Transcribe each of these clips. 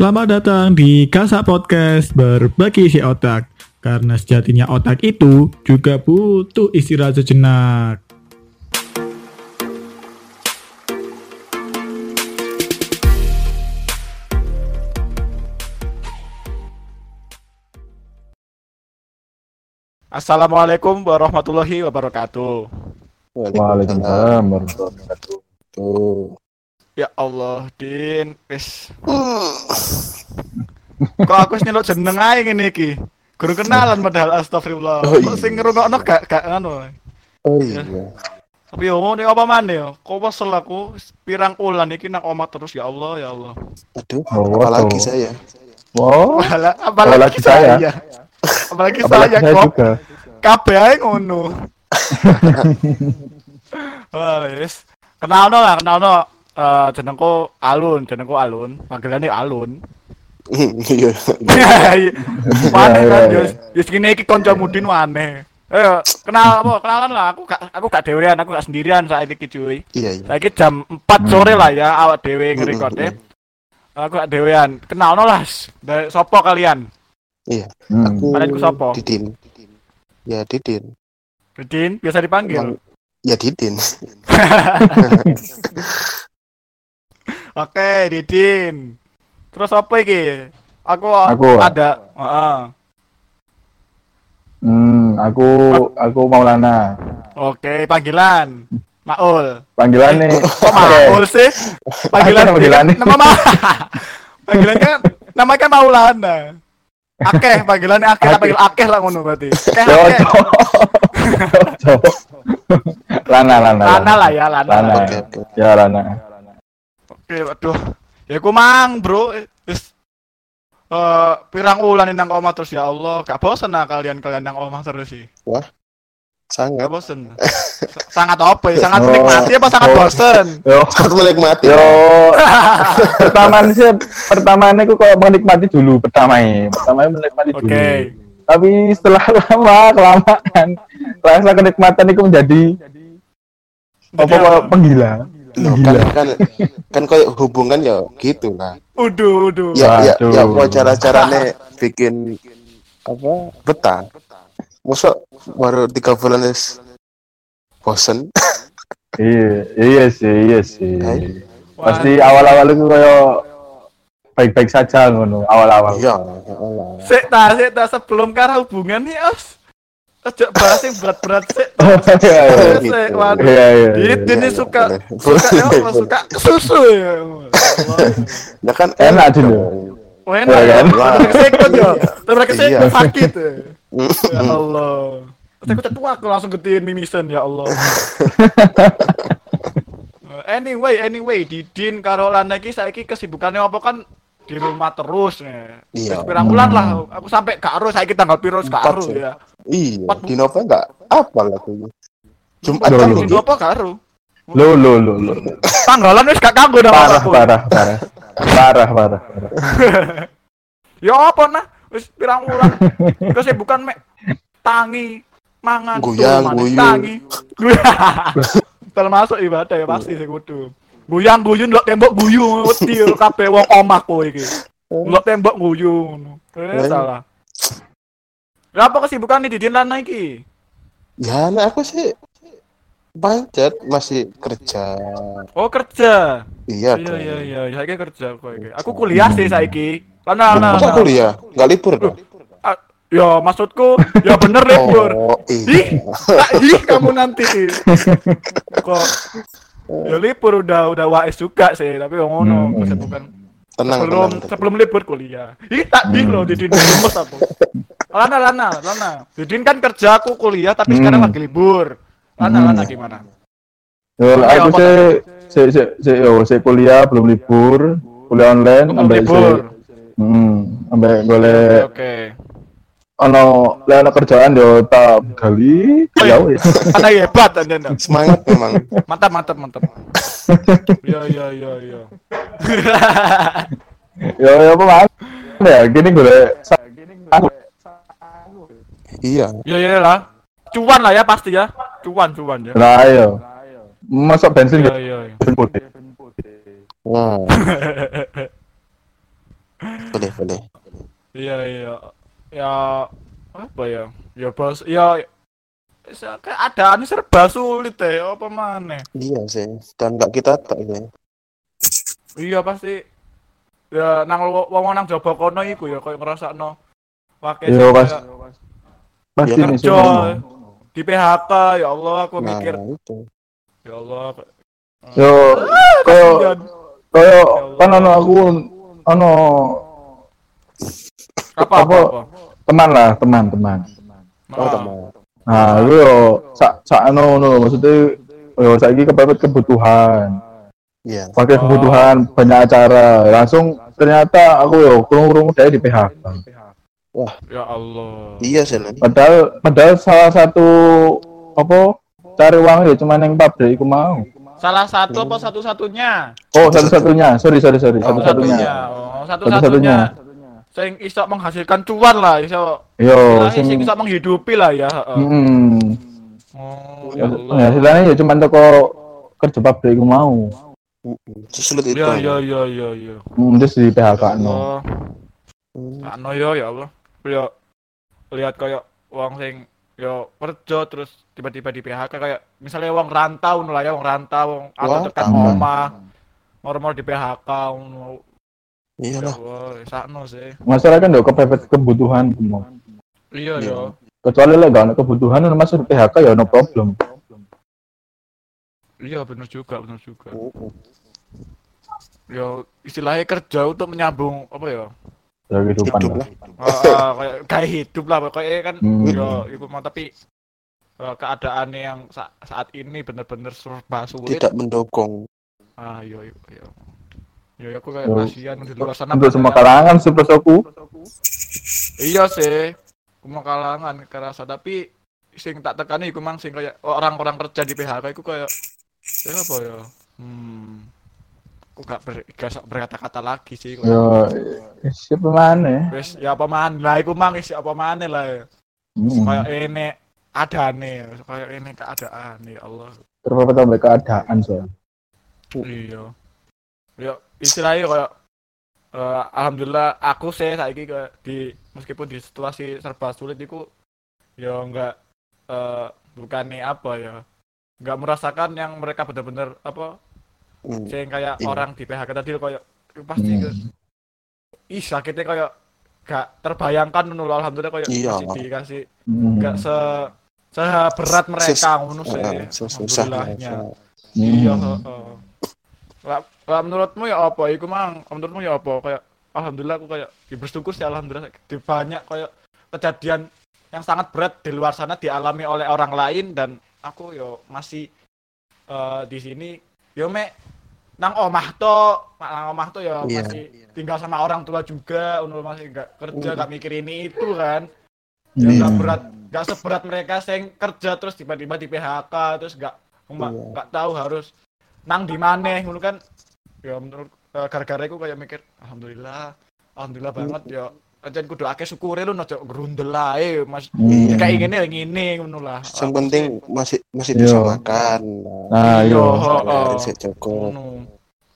Selamat datang di Kasa Podcast Berbagi Isi Otak. Karena sejatinya otak itu juga butuh istirahat sejenak. Assalamualaikum warahmatullahi wabarakatuh. Waalaikumsalam warahmatullahi wabarakatuh. Ya Allah, Din, wis. Kok aku wis nyeluk jeneng ae ngene iki. Guru kenalan padahal astagfirullah. Oh, Kok iya. sing ngrungokno gak gak ngono. Oh iya. Tapi yo ngene apa maneh yo? Kok wesel aku pirang ulan iki nang omah terus ya Allah, ya Allah. Aduh, Oh, apalagi tuh. saya. Wow, Apalagi, Apalagi saya. saya. Apalagi apalagi saya saya kok kabeh ae ngono. Wah, wis. Kenalno lah, kenalno. Eh jenengku Alun, jenengku Alun. Panggilannya Alun. Iya. Iya, kan iya, yo. Yo segini iki kanca mudin waneh. Ayo, kenal apa? Kenalan lah. Aku gak aku gak dewean, aku gak sendirian saat iki cuy. Iya, iya. Saiki jam 4 sore lah ya awak dhewe ngerekorde. Aku gak dewean. Kenalno lah. Dari sopo kalian? Hmm. Aku Kalian ku sapa? Didin. Ya, Didin. Didin biasa dipanggil. Emang- Ya, Didin. Oke, Didin. Terus apa iki? Aku, Aku. ada. Heeh. Hmm, aku aku Maulana. Oke, panggilan. Maul. Panggilannya Kok Maul sih? Panggilan Apa panggilannya? Nama ma Panggilannya nama kan Maulana. Akeh panggilannya akeh, tak panggil akeh lah ngono berarti. Akeh. Cowok. Lana, Lana. Lana lah ya, Lana. Lana. Oke, oke. Ya, Lana. Oke, waduh. Ya ku mang, Bro. Wis eh pirang wulan nang omah terus ya Allah, gak bosen nah kalian kalian nang omah terus sih. Gak Sangat. bosen. S- sangat apa ya? Sangat Oh. menikmati apa sangat Oh. bosen? Yo, Sangat menikmati. yo. pertama sih, pertama aku kok menikmati dulu pertama Pertama menikmati dulu. Oke. Tapi setelah lama kelamaan rasa kenikmatan itu menjadi apa penggila. Loh, kan, kan, kan kayak hubungan ya gitu lah. Uduh, uduh. Ya, ya, Waduh. ya, apa cara-caranya bikin apa betah. Masa baru tiga bulan is bosen. Iya, iya sih, iya sih. Pasti awal-awal itu kayak baik-baik saja ngono, awal-awal. Iya, ya Allah. Sik ta, sik ta sebelum kara hubungan nih, Os. Aja bahas yang berat-berat sik. Iya, iya. Gitu. Iya, iya. Gitu iya, suka suka ya suka susu ya. Ya kan Enak dulu. Oh, enak Iya, ya. kan? Terus kesekut ya. Terus kesekut Iya. sakit. ya. Ya Allah. Aku tua aku langsung gedein mimisan ya Allah. anyway, anyway, Didin karo Lana iki saiki kesibukannya apa kan di rumah terus nih. Iya. Wis pirang bulan lah. Aku sampai karo saiki tanggal piro karo sih. ya. Iya, di Nova enggak apa lah tuh. Jumat Loh, kan loh. Dino apa karo? Lo lo lo lo. Tanggalan wis gak kanggo nama Parah, parah, parah. Parah, parah, parah. Ya apa nah? Wis pirang wulan. Kesibukan mek tangi mangan Guyang, tuh, guyu. tangi. Guyang. Termasuk ibadah ya pasti sing kudu. Guyang guyu ndelok tembok guyu wedi kabeh wong omah kowe iki. Ndelok tembok guyu ngono. Eh Lah, salah. Lah apa kesibukan nih Didin Lana iki? Ya, nah aku sih pancet masih kerja. Oh kerja. Iya, Iya dong. iya iya, saiki kerja kok iki. Aku kuliah sih saiki. Lana Lana. Masa kuliah? Enggak libur dong? Ah, Ya maksudku, ya bener libur. Oh, iya. ih kamu nanti. Kok ya libur udah udah wais juga sih, tapi yang ngono Hmm. kesibukan. Tenang, Sebelum tenang. sebelum libur kuliah. Ih tak di loh Didin gemes aku. Lana Lana Lana. Didin kan kerja aku kuliah tapi Hmm. sekarang lagi libur. Lana Hmm. Lana gimana? Yo, Ayo, aku sih si si si yo, si kuliah belum libur, kuliah online Belum sampai libur. si hmm, golek Oke. Ono lek ono kerjaan yo tak gali Oh, ya iya. wis. Anda hebat Anda. Semangat memang. Mantap mantap mantap. Iya iya iya iya. Yo yo apa man? Ya gini golek Iya. Iya iya lah. Cuan lah ya pasti ya. Cuan cuan ya. Lah yo. Masuk bensin Iya gitu. iya. iya. Wah. boleh boleh Iya iya. Ya apa ya? Ya bos ya se- keadaan serba sulit ya apa mana? iya sih dan nggak kita tak ya Iya pasti. Ya nang wong nang jaba kono iku ya koyo ngrasakno wake Iya, sing Mas. kayak Pasti Ya, kerja di PHK ya Allah aku nah mikir. itu. Ya Allah Yo, koyo kasihan. koyo kan ono aku ono apa apa, Apa? teman lah, teman, teman. oh teman Nah, lu yo sak sak anu no, maksudnya yo saiki kepepet kebutuhan. iya Pakai Oh. kebutuhan banyak acara. Langsung ternyata aku yo kurung-kurung dari di PHK. ya Allah iya sih. Padahal padahal salah satu apa cari uang ya cuma yang pabrik aku mau. salah satu apa satu-satunya Oh, satu-satunya. Sorry, sorry, sorry. Oh, Satu-satunya. oh Satu-satunya. satu-satunya sing iso menghasilkan cuan lah iso Yo, sing iso menghidupi lah ya heeh. Oh ya Ya, ya cuma toko kerja pabrik aku mau. Sesulit itu ya ya ya ya ya Hmm, terus di PHK no. Allah Hmm. Ano yo ya Allah. Yo lihat kayak wong sing yo kerja terus tiba-tiba di PHK kayak misalnya wong rantau lah ya wong rantau wong atau tekan omah normal di PHK ngono. Ya Allah, sakno sih. Masalah kan kepepet kebutuhan semua. Iya Iya. yo. Kecuali lah gak ada kebutuhan masuk di PHK ya no problem. Iya bener juga, bener juga. Mm-mm. Yo istilahnya kerja untuk menyambung apa ya? Ya kehidupan hidup lah. lah Ah, ah, kayak kayak hidup lah pokoknya kan Hmm. yo iku mau tapi eh, keadaannya yang sa- saat ini bener-bener serba sulit tidak mendukung Ah, iya, iya, iya. Ya, aku kayak kasihan di luar sana. Untuk semua kalangan super soku. Iya sih, semua kalangan kerasa. Tapi sing tak tekani iku mang sing kayak orang-orang kerja di PHK iku kayak ya apa ya? Hmm. Aku gak ber, gak berkata-kata lagi sih. Ya siapa mana? Wis ya apa maneh lah iku mang wis apa maneh lah. ya. Hmm. Kayak ini adane, kayak ini keadaan ya Allah. Terpapar tambah keadaan soalnya. Iya. Ya istilahnya kayak eh, alhamdulillah aku sih saiki ke di meskipun di situasi serba sulit itu ya enggak eh bukannya apa ya enggak merasakan yang mereka benar-benar apa Hmm. sing kayak Iya. orang di PHK tadi kayak pasti ke, Hmm. ih sakitnya kayak gak terbayangkan menurut alhamdulillah kayak Iya. masih dikasih Hmm. enggak se seberat mereka ngono sih Ah, alhamdulillahnya Hmm. Iya, heeh. Lah menurutmu ya apa? Iku mang, menurutmu ya apa? Kayak alhamdulillah aku kayak ya bersyukur sih alhamdulillah di banyak kayak kejadian yang sangat berat di luar sana dialami oleh orang lain dan aku yo masih eh, di sini yo me nang omah to, nang omah to ya Iya. masih tinggal sama orang tua juga, untuk masih nggak kerja, Hmm. nggak mikir ini itu kan. Ya Iya. nggak berat, nggak seberat mereka sing kerja terus tiba-tiba di PHK terus nggak nggak Iya. nggak tahu harus nang di mana ngono kan ya menurut eh, gara-gara aku kayak mikir alhamdulillah alhamdulillah banget ya aja kudu akeh syukure lu nojo grundel ae mas Hmm. ya kayak ngene ngene ngono lah yang penting masih masih Iya. bisa makan Nah, Iya, yo. heeh. Bisa cukup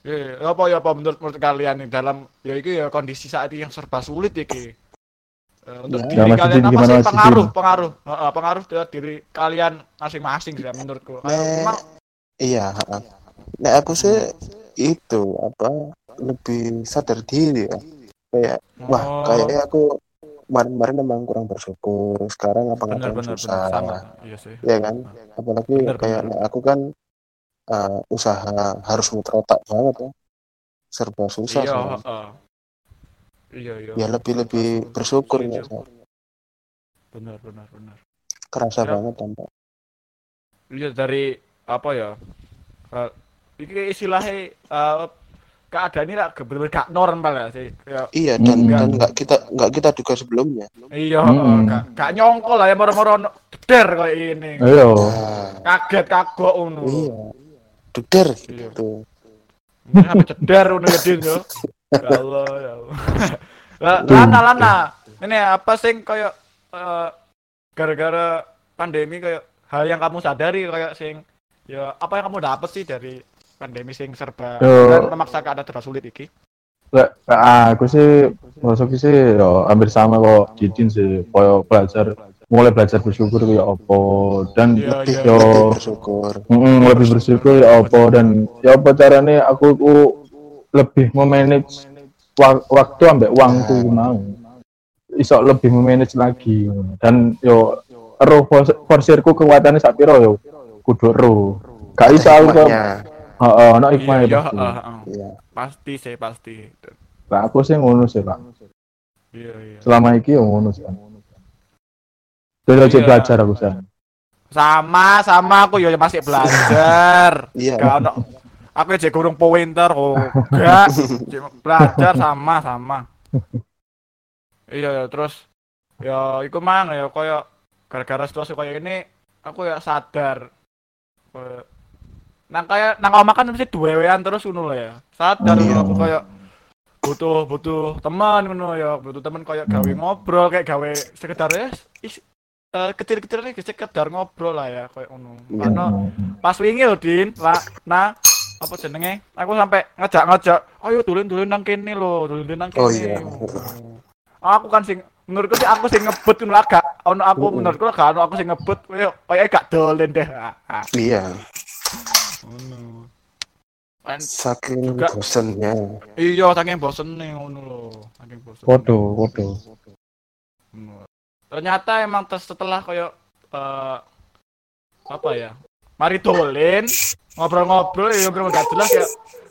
Ya, apa ya apa menurut, menurut kalian nih dalam ya itu ya kondisi saat ini yang serba sulit iki. Eh, untuk Ya. diri Ya, Mas kalian Didin, apa sih pengaruh pengaruh Heeh, pengaruh ke diri kalian masing-masing sih menurutku. Kayak Eh, memang iya nah aku sih itu apa lebih sadar diri ya kayak wah Oh. kayaknya aku kemarin-kemarin memang kurang bersyukur sekarang apa benar benar susah iya sih. ya kan apalagi Bener, kayak bener. nah, aku kan uh, usaha harus muter otak banget ya serba susah Iya, heeh. Iya, iya. ya lebih lebih bersyukur Iya, ya Benar, benar, benar. kerasa Ya. banget tampak Iya dari apa ya? Ini istilahnya eh, keadaan ini lah benar-benar gak normal ya sih. Iya dan Hmm. dan nggak kita nggak kita duga sebelumnya iya, Hmm. heeh, gak, gak nyongkol lah ya moro-moro no- der kayak ini. Ayo. nah, Kaget kagok ngono. iya duder Iya. gitu Sampai cedar ngono ya Din yo. Ya Allah, ya Allah. Lah, lana lana. Ini apa sing kayak eh, gara-gara pandemi kayak hal yang kamu sadari kayak sing ya apa yang kamu dapat sih dari pandemi sing serba Yo. kan memaksa keadaan serba sulit iki? Lek, lek aku sih Filosofi sih ya hampir sama kok Didin sih. Koyo belajar mulai belajar bersyukur ya apa dan Iya, iya. yo bersyukur. mm, lebih bersyukur ya apa dan ya apa caranya aku ku lebih memanage wa- waktu ambek uangku mau iso lebih memanage lagi dan yo fors- forsirku kekuatannya sak piro yo kudu ero gak iso aku kok heeh ono Iya, hikmah iya, pasti heeh. Iya. pasti sih pasti. Lah, aku sih ngono sih pak Iya, iya. selama iki yo ngono sih Iya. aja belajar aku sih Sama, sama aku ya masih belajar. Iya. Gak ono. Aku aja kurung pointer oh. Enggak. Cuma belajar sama sama. Iya, ya, terus ya iku mang ya koyo gara-gara situasi kayak ini aku ya sadar koyo nang kayak nang omah kan mesti duwean terus ngono lho ya. Sadar Iya. aku kayak butuh butuh teman ngono ya, butuh teman kayak gawe ngobrol kayak gawe sekedar ya is, eh, kecil-kecil nih sekedar ngobrol lah ya kayak ngono. Iya. Karena pas wingi lho Din, lah nah apa jenenge? Aku sampai ngajak-ngajak, ayo tulen-tulen nang kene lho, tulen nang kene. Oh, iya. Aku kan sing menurutku sih aku sing ngebut ngono lah gak ono aku menurutku gak ono aku sing ngebut koyo koyo gak dolen deh. Iya. Ngono. Kan Saking Juga. bosennya. iya saking bosen nih ngono lho, saking bosen. Foto. Ngono. Ternyata emang tes- setelah koyo eh apa ya? Mari dolen, ngobrol-ngobrol ya ngobrol gak jelas ya.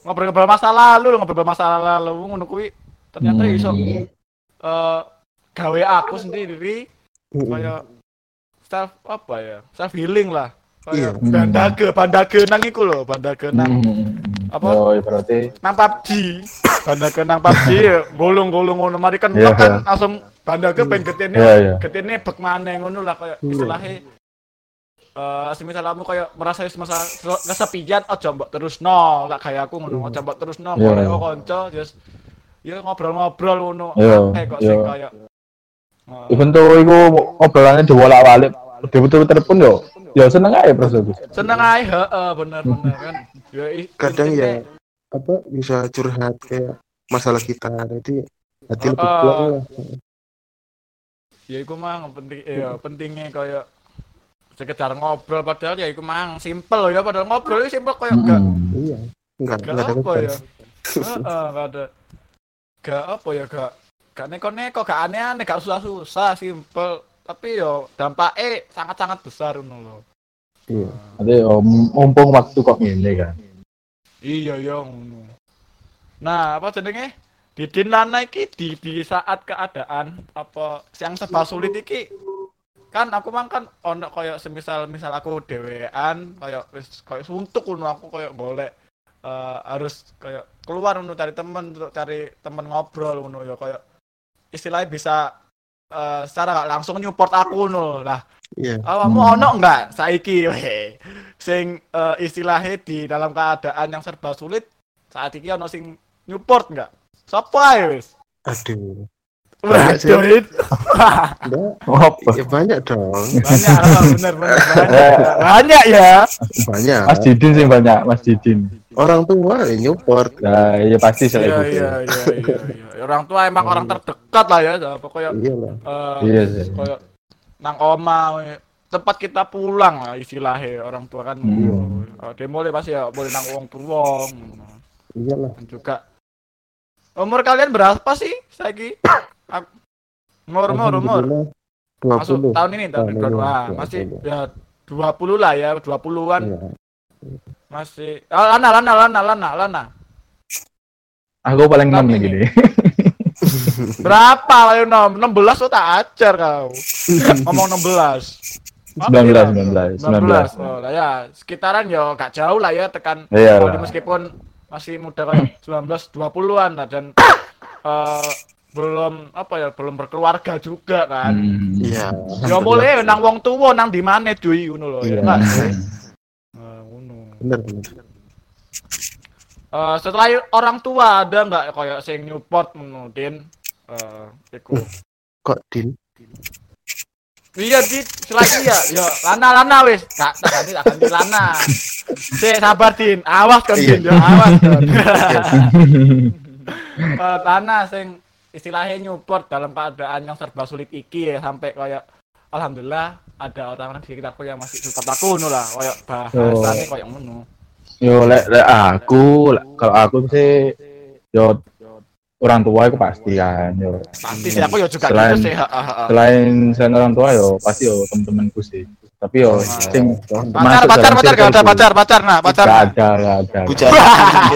Ngobrol-ngobrol masa lalu, ngobrol masa lalu ngono kuwi ternyata Hmm. iso eh gawe aku sendiri Mm-mm. kayak self apa ya? Self healing lah. Iya. Bandage, bandage nang iku lho, bandage nang Hmm. apa? Oh, iya, berarti nang PUBG. Bandage nang PUBG ya golong-golong ngono mari kan Iya, kan iya. langsung bandage pengen getene Iya, bek maneh ngono lah kayak Iya. istilahnya eh semisal kamu kayak merasa masa kesepian aja mbok terus no gak kayak aku ngono aja mbok terus no boleh kok kanca terus ya ngobrol-ngobrol ngono akeh kok sing iya. kayak Heeh. even tuh iku obrolannya diwolak-walik diputer-puter pun yo yo seneng aja aku. seneng ae heeh bener bener kan ya Kadang ya apa bisa curhat kayak masalah kita. Jadi hati lebih plong lah. ya iku mang penting ya pentingnya kayak sekedar ngobrol padahal ya iku mang simple ya padahal ngobrol itu simple kayak gak Hmm. Iya. Enggak, gak enggak ada apa ya Heeh, gak ada gak apa ya gak gak neko-neko gak aneh-aneh gak susah-susah simple tapi yo dampaknya sangat-sangat besar ngono lho Iya. Yo mumpung waktu kok ngene kan. iya iya ngono nah apa jenenge Didin Lana iki di di saat keadaan apa yang serba sulit iki kan aku mang kan ono koyo semisal misal aku dhewean koyo wis koyo suntuk ngono aku koyo golek eh, harus koyo keluar ngono cari temen untuk cari temen ngobrol ngono ya koyo istilahnya bisa eh, secara gak langsung nyupport aku ngono lah Iya. awakmu Hmm. ono enggak saiki weh sing eh, istilahnya di dalam keadaan yang serba sulit saat ini ono sing nyupport enggak Sopo ae wis Aduh. Banyak? Ya banyak dong. banyak bener bener banyak banyak ya Banyak. Mas Didin sih banyak, Mas Didin. Orang tua ya nyupport. Nah, iya pasti saya iya gitu. iya iya iya iya. orang tua emang orang terdekat lah ya pokoknya Iya lah. eh, Iya sih. kayak nang oma tempat kita pulang lah istilahnya orang tua kan Hmm. oh, dia boleh pasti ya boleh nang tua Iya lah. dan juga umur kalian berapa sih Ak- umur umur umur Dua masuk puluh. tahun ini tahun ah, 20. masih ya 20 lah ya 20-an Iya. Masih oh, lana lana lana lana lana Aku paling enam nih ini- gini. berapa ayo nom 16 tuh tak ajar kau ngomong 16 Apa 19, ya? 19, 19. Oh, lah ya, sekitaran ya gak jauh lah ya tekan Iya lah. meskipun masih muda kayak 19 20-an lah dan eh, belum apa ya, belum berkeluarga juga kan. Hmm. Iya. Ya boleh nang wong tuwa nang di mana cuy ngono lho ya. Iya. Ngono. Bener bener. Eh, setelah orang tua ada nggak kayak sing nyupport ngono Din? Eh, iku. Kok Din? Iya di selagi ya, yo lana lana wis, gak tak ganti tak ganti lana. Si sabar din, awas kan din, yo awas kan. Eh, lana sing istilahnya nyupport dalam keadaan yang serba sulit iki ya sampai kayak alhamdulillah ada orang-orang di sekitarku yang masih support aku ngono lah kayak bahasane kayak ngono Yo lek lek aku, kalau aku sih yo orang tua itu pasti kan yo. pasti sih aku ya juga Selain- gitu sih ha, ha, ha. Selain selain orang tua yo pasti yo temen-temenku sih. Tapi yo sing pacar masuk pacar dalam pacar gak ada pacar pacar nah pacar Gak ada, gak ada.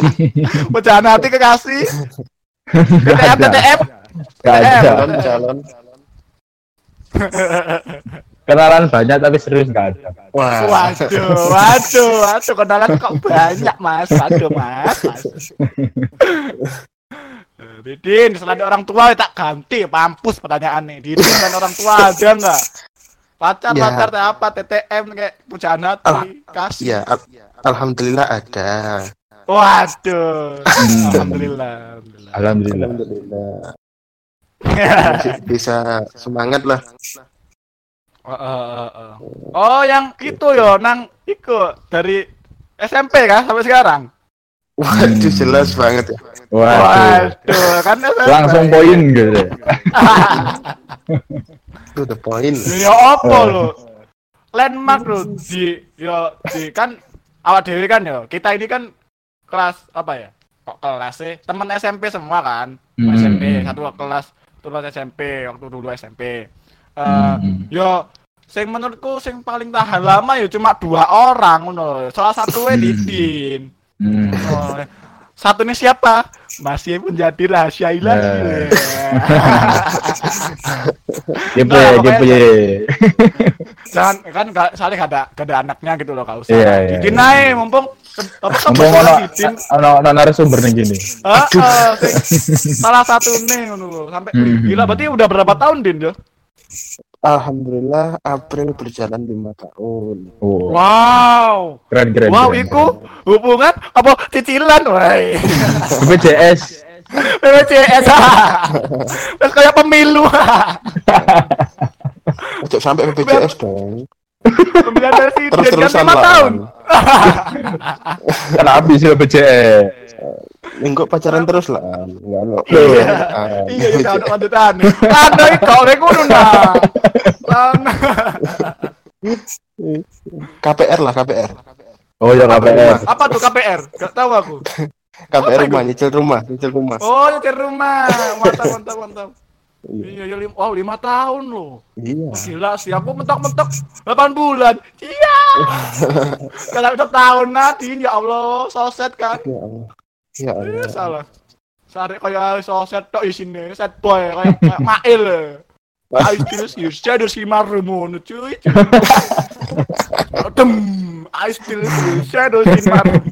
Pecahan hati kekasih ada. TTF Gak ada. calon. Kenalan banyak tapi serius gak ada. Wah. waduh waduh waduh kenalan kok banyak mas waduh mas, mas. Eh, Didin, selain orang tua tak ganti, pampus pertanyaannya. Didin dan orang tua ada nggak? Pacar, Ya. pacar, teh apa, TTM kayak pujaan hati, Alah. kasih. Ya, al- alhamdulillah ada. Waduh, Hmm. alhamdulillah. alhamdulillah. Alhamdulillah. Bisa semangat lah. Oh, oh, oh, oh. Oh, yang itu yo, nang ikut dari SMP kan sampai sekarang. Waduh, Hmm. jelas banget ya. Waduh. Waduh, kan. Langsung poin gitu. Itu the point. Ya apa lo? Landmark lo di yo di kan awak dewi kan yo. Kita ini kan kelas apa ya? Kok kelas sih? Temen SMP semua kan. Hmm. SMP satu kelas terus SMP waktu dulu SMP. Eh Hmm. yo sing menurutku sing paling tahan lama ya cuma dua orang ngono. Salah satu Hmm. Didin. Hmm. Oh, satunya siapa? Masih menjadi rahasia ilahi. Eh. Gitu Nah, ya, pokoknya- gitu ya. Jangan kan gak, soalnya gak ada, gak ada anaknya gitu loh kau usah. Iya, iya, Didin iya. ae, mumpung apa ono Didin ono ono narasumber nih gini. Heeh, sing salah satu nih ngono lho. Sampai Hmm. gila berarti udah berapa tahun Din yo? Alhamdulillah April berjalan lima tahun. Oh, Wow. keren keren. Wow, keren. iku hubungan apa cicilan wae. BPJS. BPJS. Terus kayak pemilu. Ojo sampai BPJS dong. Pemilihan presiden kan Terus-terusan lima lah. tahun. Kan habis ya BPJS. Minggu pacaran terus lah. Enggak lo. Iya. Iya, iya, kalau lanjutan. Kok rek ngono nah. Lan- KPR lah KPR. Oh ya KPR. Apa tuh KPR? Gak tahu aku. KPR rumah nyicil rumah nyicil rumah. Oh, nyetir rumah. Mantap, mantap, mantap. Iya. Iya, iya, lim- wow, lima tahun loh. Iya. Gila sih, aku mentok-mentok 8 bulan. Iya. Kalau udah tahun Nadine, ya Allah, soset kan. Ya Allah. Ya Eh, Allah. salah. Sari kayak soset tok isine, set boy kayak kayak mail. Ayo terus you shadow si marmo cuy. Dem, I still shadow si marmo.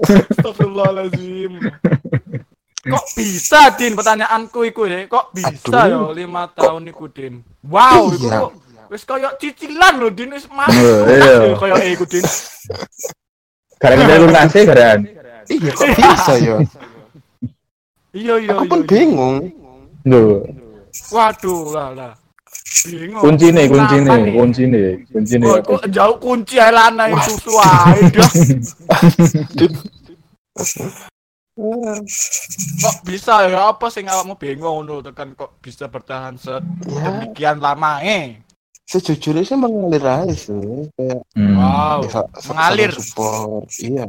Astagfirullahaladzim. Kok bisa Din pertanyaanku iku deh kok bisa Aduh. yo lima tahun iku Din wow iku Iya. kok wis koyo cicilan lho Din wis Oh, iya. masuk koyo iku Din Karena kita lunasi karena Iya kok bisa ya? iya iya Aku iya, pun iya. bingung. Duh, waduh lah lah bingung kunci nih, kunci nih, kunci nih, kunci nih. Oh, kok jauh kunci ae lana itu suai dah. Kok bisa ya apa sih awakmu bingung ngono tekan kok bisa bertahan Ya, sedemikian lama eh. sejujurnya sih mengalir aja sih. Kayak Hmm. Wow. ya, mengalir. support. Iya.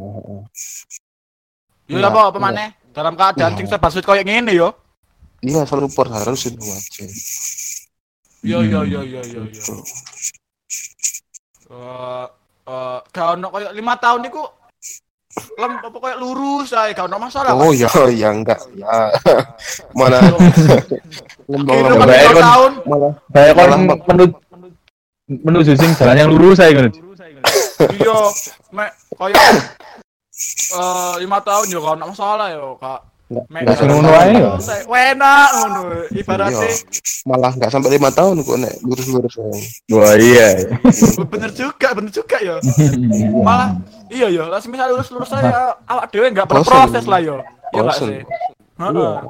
Yo Iya, apa apa maneh? Dalam keadaan Iya. sing serba sulit koyo ngene yo. Iya, selalu support harus itu aja. Yo yo Hmm. yo yo yo yo. Gitu. Eh eh gak ono koyo 5 tahun niku lem apa koyo lurus ae gak ono masalah. Oh ya, ya enggak. Ya. Mana lima kon. tahun. malah Kayak kon menuju menuju sing jalan yang lurus saya kan. Iya, mek koyo eh 5 tahun yo gak ono masalah yo, Kak. enggak, ngono ae. lima Selesai. Enak ngono. Ibaratnya Iya. malah enggak sampai lima tahun kok nek lurus-lurus aja. Wah iya. bener juga, bener juga ya. Malah iya ya, lah misal lurus-lurus saya awak dhewe enggak Bosen. berproses lah yo. Iya enggak Bosen. sih? Iya. Heeh. Enggak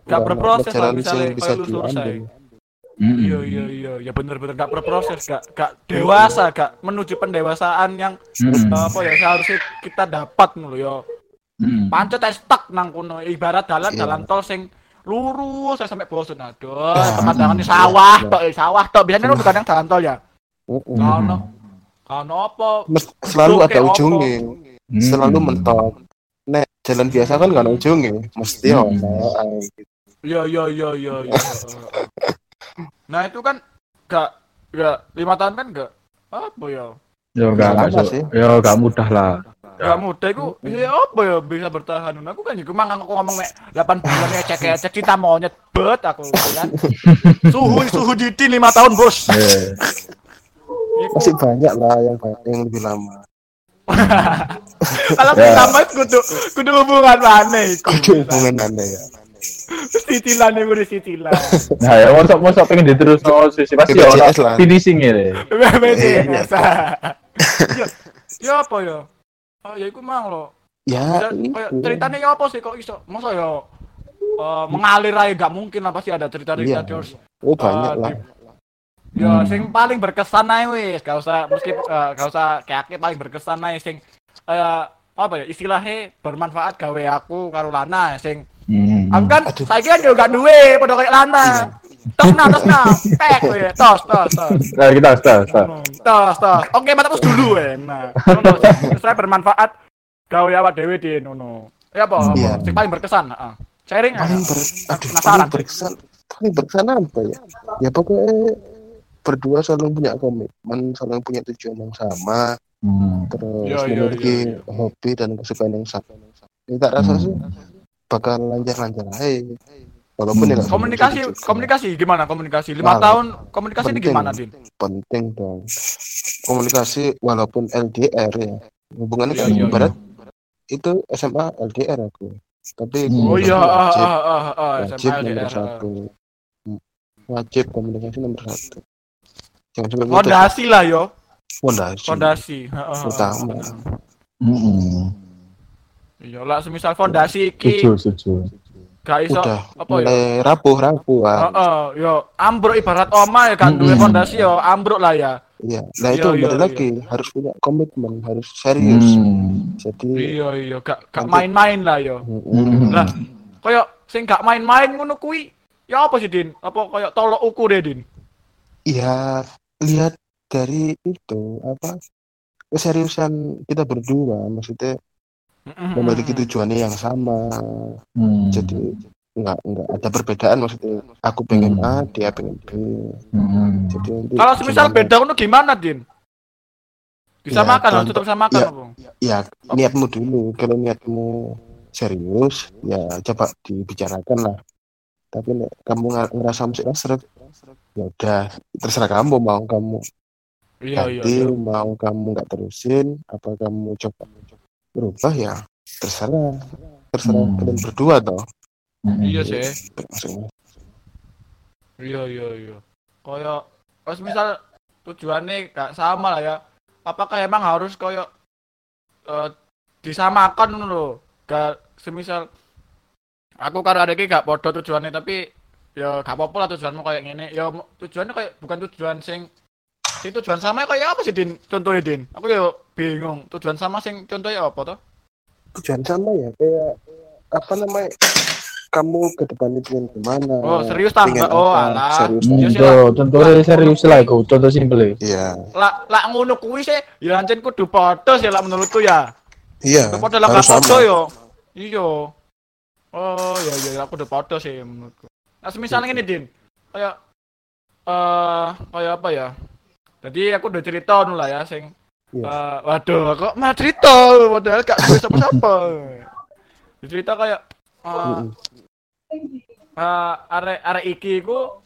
Enggak, berproses lah misalnya bisa aja. diambil. Hmm. Iya iya iya, ya bener-bener gak berproses, gak gak dewasa, gak menuju pendewasaan yang apa ya seharusnya kita dapat ngono ya. Hmm. Pancet stuck nang kono ibarat dalan Iya. dalan tol sing lurus saya sampai bosan aduh pemandangannya iya. sawah Iya. tok eh, sawah tok biasanya lu kadang jalan tol ya Mm-mm. Kano kano apa selalu ada ujungnya Hmm. selalu mentok nek jalan biasa kan gak ada ujungnya mesti Hmm. ono iya iya iya iya iya. nah itu kan gak gak lima tahun kan gak apa ya Yo gak Lama masuk. sih. Yo gak mudah lah. gak mudah itu ya apa ya bisa bertahan aku kan juga mang aku ngomong nek 8 bulan ya cek ya cek cinta monyet bet aku kan suhu suhu diti lima tahun bos Eh, Iku- masih banyak lah yang yang lebih lama. Kalau Ya. kita mas kudu kudu hubungan mana Kudu hubungan anda ya. Titilan iku di titilan Nah, ya mosok mosok pengen diterus no sisi. Pasti ya lah. finishing ya. BPJS ya ya apa ya? Oh ya iku mang lo ya itu. ceritanya ya apa sih kok iso? Masa ya eh, mengalir aja gak mungkin lah pasti ada cerita-cerita Iya. terus oh banyak eh, lah Ya, Hmm. sing paling berkesan ae wis, gak usah meski eh, gak usah kayak paling berkesan ae sing eh, apa ya istilahnya bermanfaat gawe aku karo Lana sing Hmm. aku kan Aduh. saiki kan yo gak duwe padha kayak Lana. Tos nah, tos nah, pek we, tos, tos, tos. Nah, kita start, start. Tos, tos. Oke, mata terus dulu we. Nah, ngono sing saya bermanfaat gawe awak dhewe di ngono. Ya apa? apa? Iya. Sing paling berkesan, heeh. Sharing ah. paling ber aduh Penasaran. paling berkesan paling berkesan apa ya ya pokoknya berdua selalu punya komitmen selalu punya tujuan yang sama Hmm. terus Iya, iya, memiliki iya, iya. hobi dan kesukaan yang sama ya tak rasa Hmm. sih bakal lancar-lancar aja walaupun Hmm. ya Komunikasi, sama juga. komunikasi gimana komunikasi? Lima Nah, tahun komunikasi ini penting. gimana, Din? penting dong komunikasi walaupun LDR ya hubungannya Iya, kan iya, ibarat itu SMA LDR aku tapi Hmm. Oh iya, komunikasi ah, wajib, ah, ah, ah, wajib SMA nomor LDR. satu wajib komunikasi nomor satu Fondasi lah yo, fondasi fondasi. Heeh, heeh. Utama. Hmm. Iya lah, semisal fondasi iki Setuju, setuju. gak iso udah apa ya? rapuh rapuh ah. Heeh, yo ambruk ibarat oma ya kan duwe fondasi yo ambruk lah ya. iya nah itu Iya, iya, iya. lagi harus punya komitmen harus serius Hmm. jadi Iya iya gak gak main-main lah yo. Hmm. Lah, Kayak sing gak main-main ngono kuwi ya apa sih Din? Apa kayak tolok ukur ya Din? ya lihat dari itu apa keseriusan kita berdua maksudnya memiliki tujuannya yang sama Hmm. jadi nggak nggak ada perbedaan maksudnya aku pengen Hmm. A dia pengen B Hmm. jadi nanti Kalau semisal beda ngono gimana Din? Bisa Ya, makan, harus tetap bisa makan ya. apa? ya niatmu dulu kalau niatmu serius ya coba dibicarakan lah tapi nek kamu ngerasa musik seret ya udah terserah kamu mau kamu Iya iya. ganti iya. mau kamu nggak terusin apa kamu coba berubah ya terserah terserah Hmm. kalian berdua toh Hmm. Iya sih. Iya iya iya. Kayak pas misal tujuannya gak sama lah ya. Apakah emang harus kayak eh, disamakan lho? Gak semisal aku karo adeke gak podo tujuannya tapi ya gak apa-apa lah tujuanmu kayak gini. Ya tujuannya kayak bukan tujuan sing sing tujuan sama kayak apa sih Din? Contohnya Din. Aku ya bingung. Tujuan sama sing contohnya apa toh? tujuan sama ya kayak apa namanya kamu ke depan itu gimana Oh, serius tambah. Pengen Oh, apa, alah. serius tuh, contohnya serius lah iku, contoh simple. iya Lah lah ngono kuwi sih ya ancen kudu podo sih lah menurutku ya. iya Padha lah sama yo. Iya. Oh, iya iya aku udah podo sih menurutku. Nah, misalnya ini Din. Kayak eh kayak apa ya? Jadi aku udah cerita dulu lah ya sing eh, waduh kok mah cerita padahal gak duwe sapa-sapa. Cerita kayak eh Mm-mm. eh, arek arek iki ku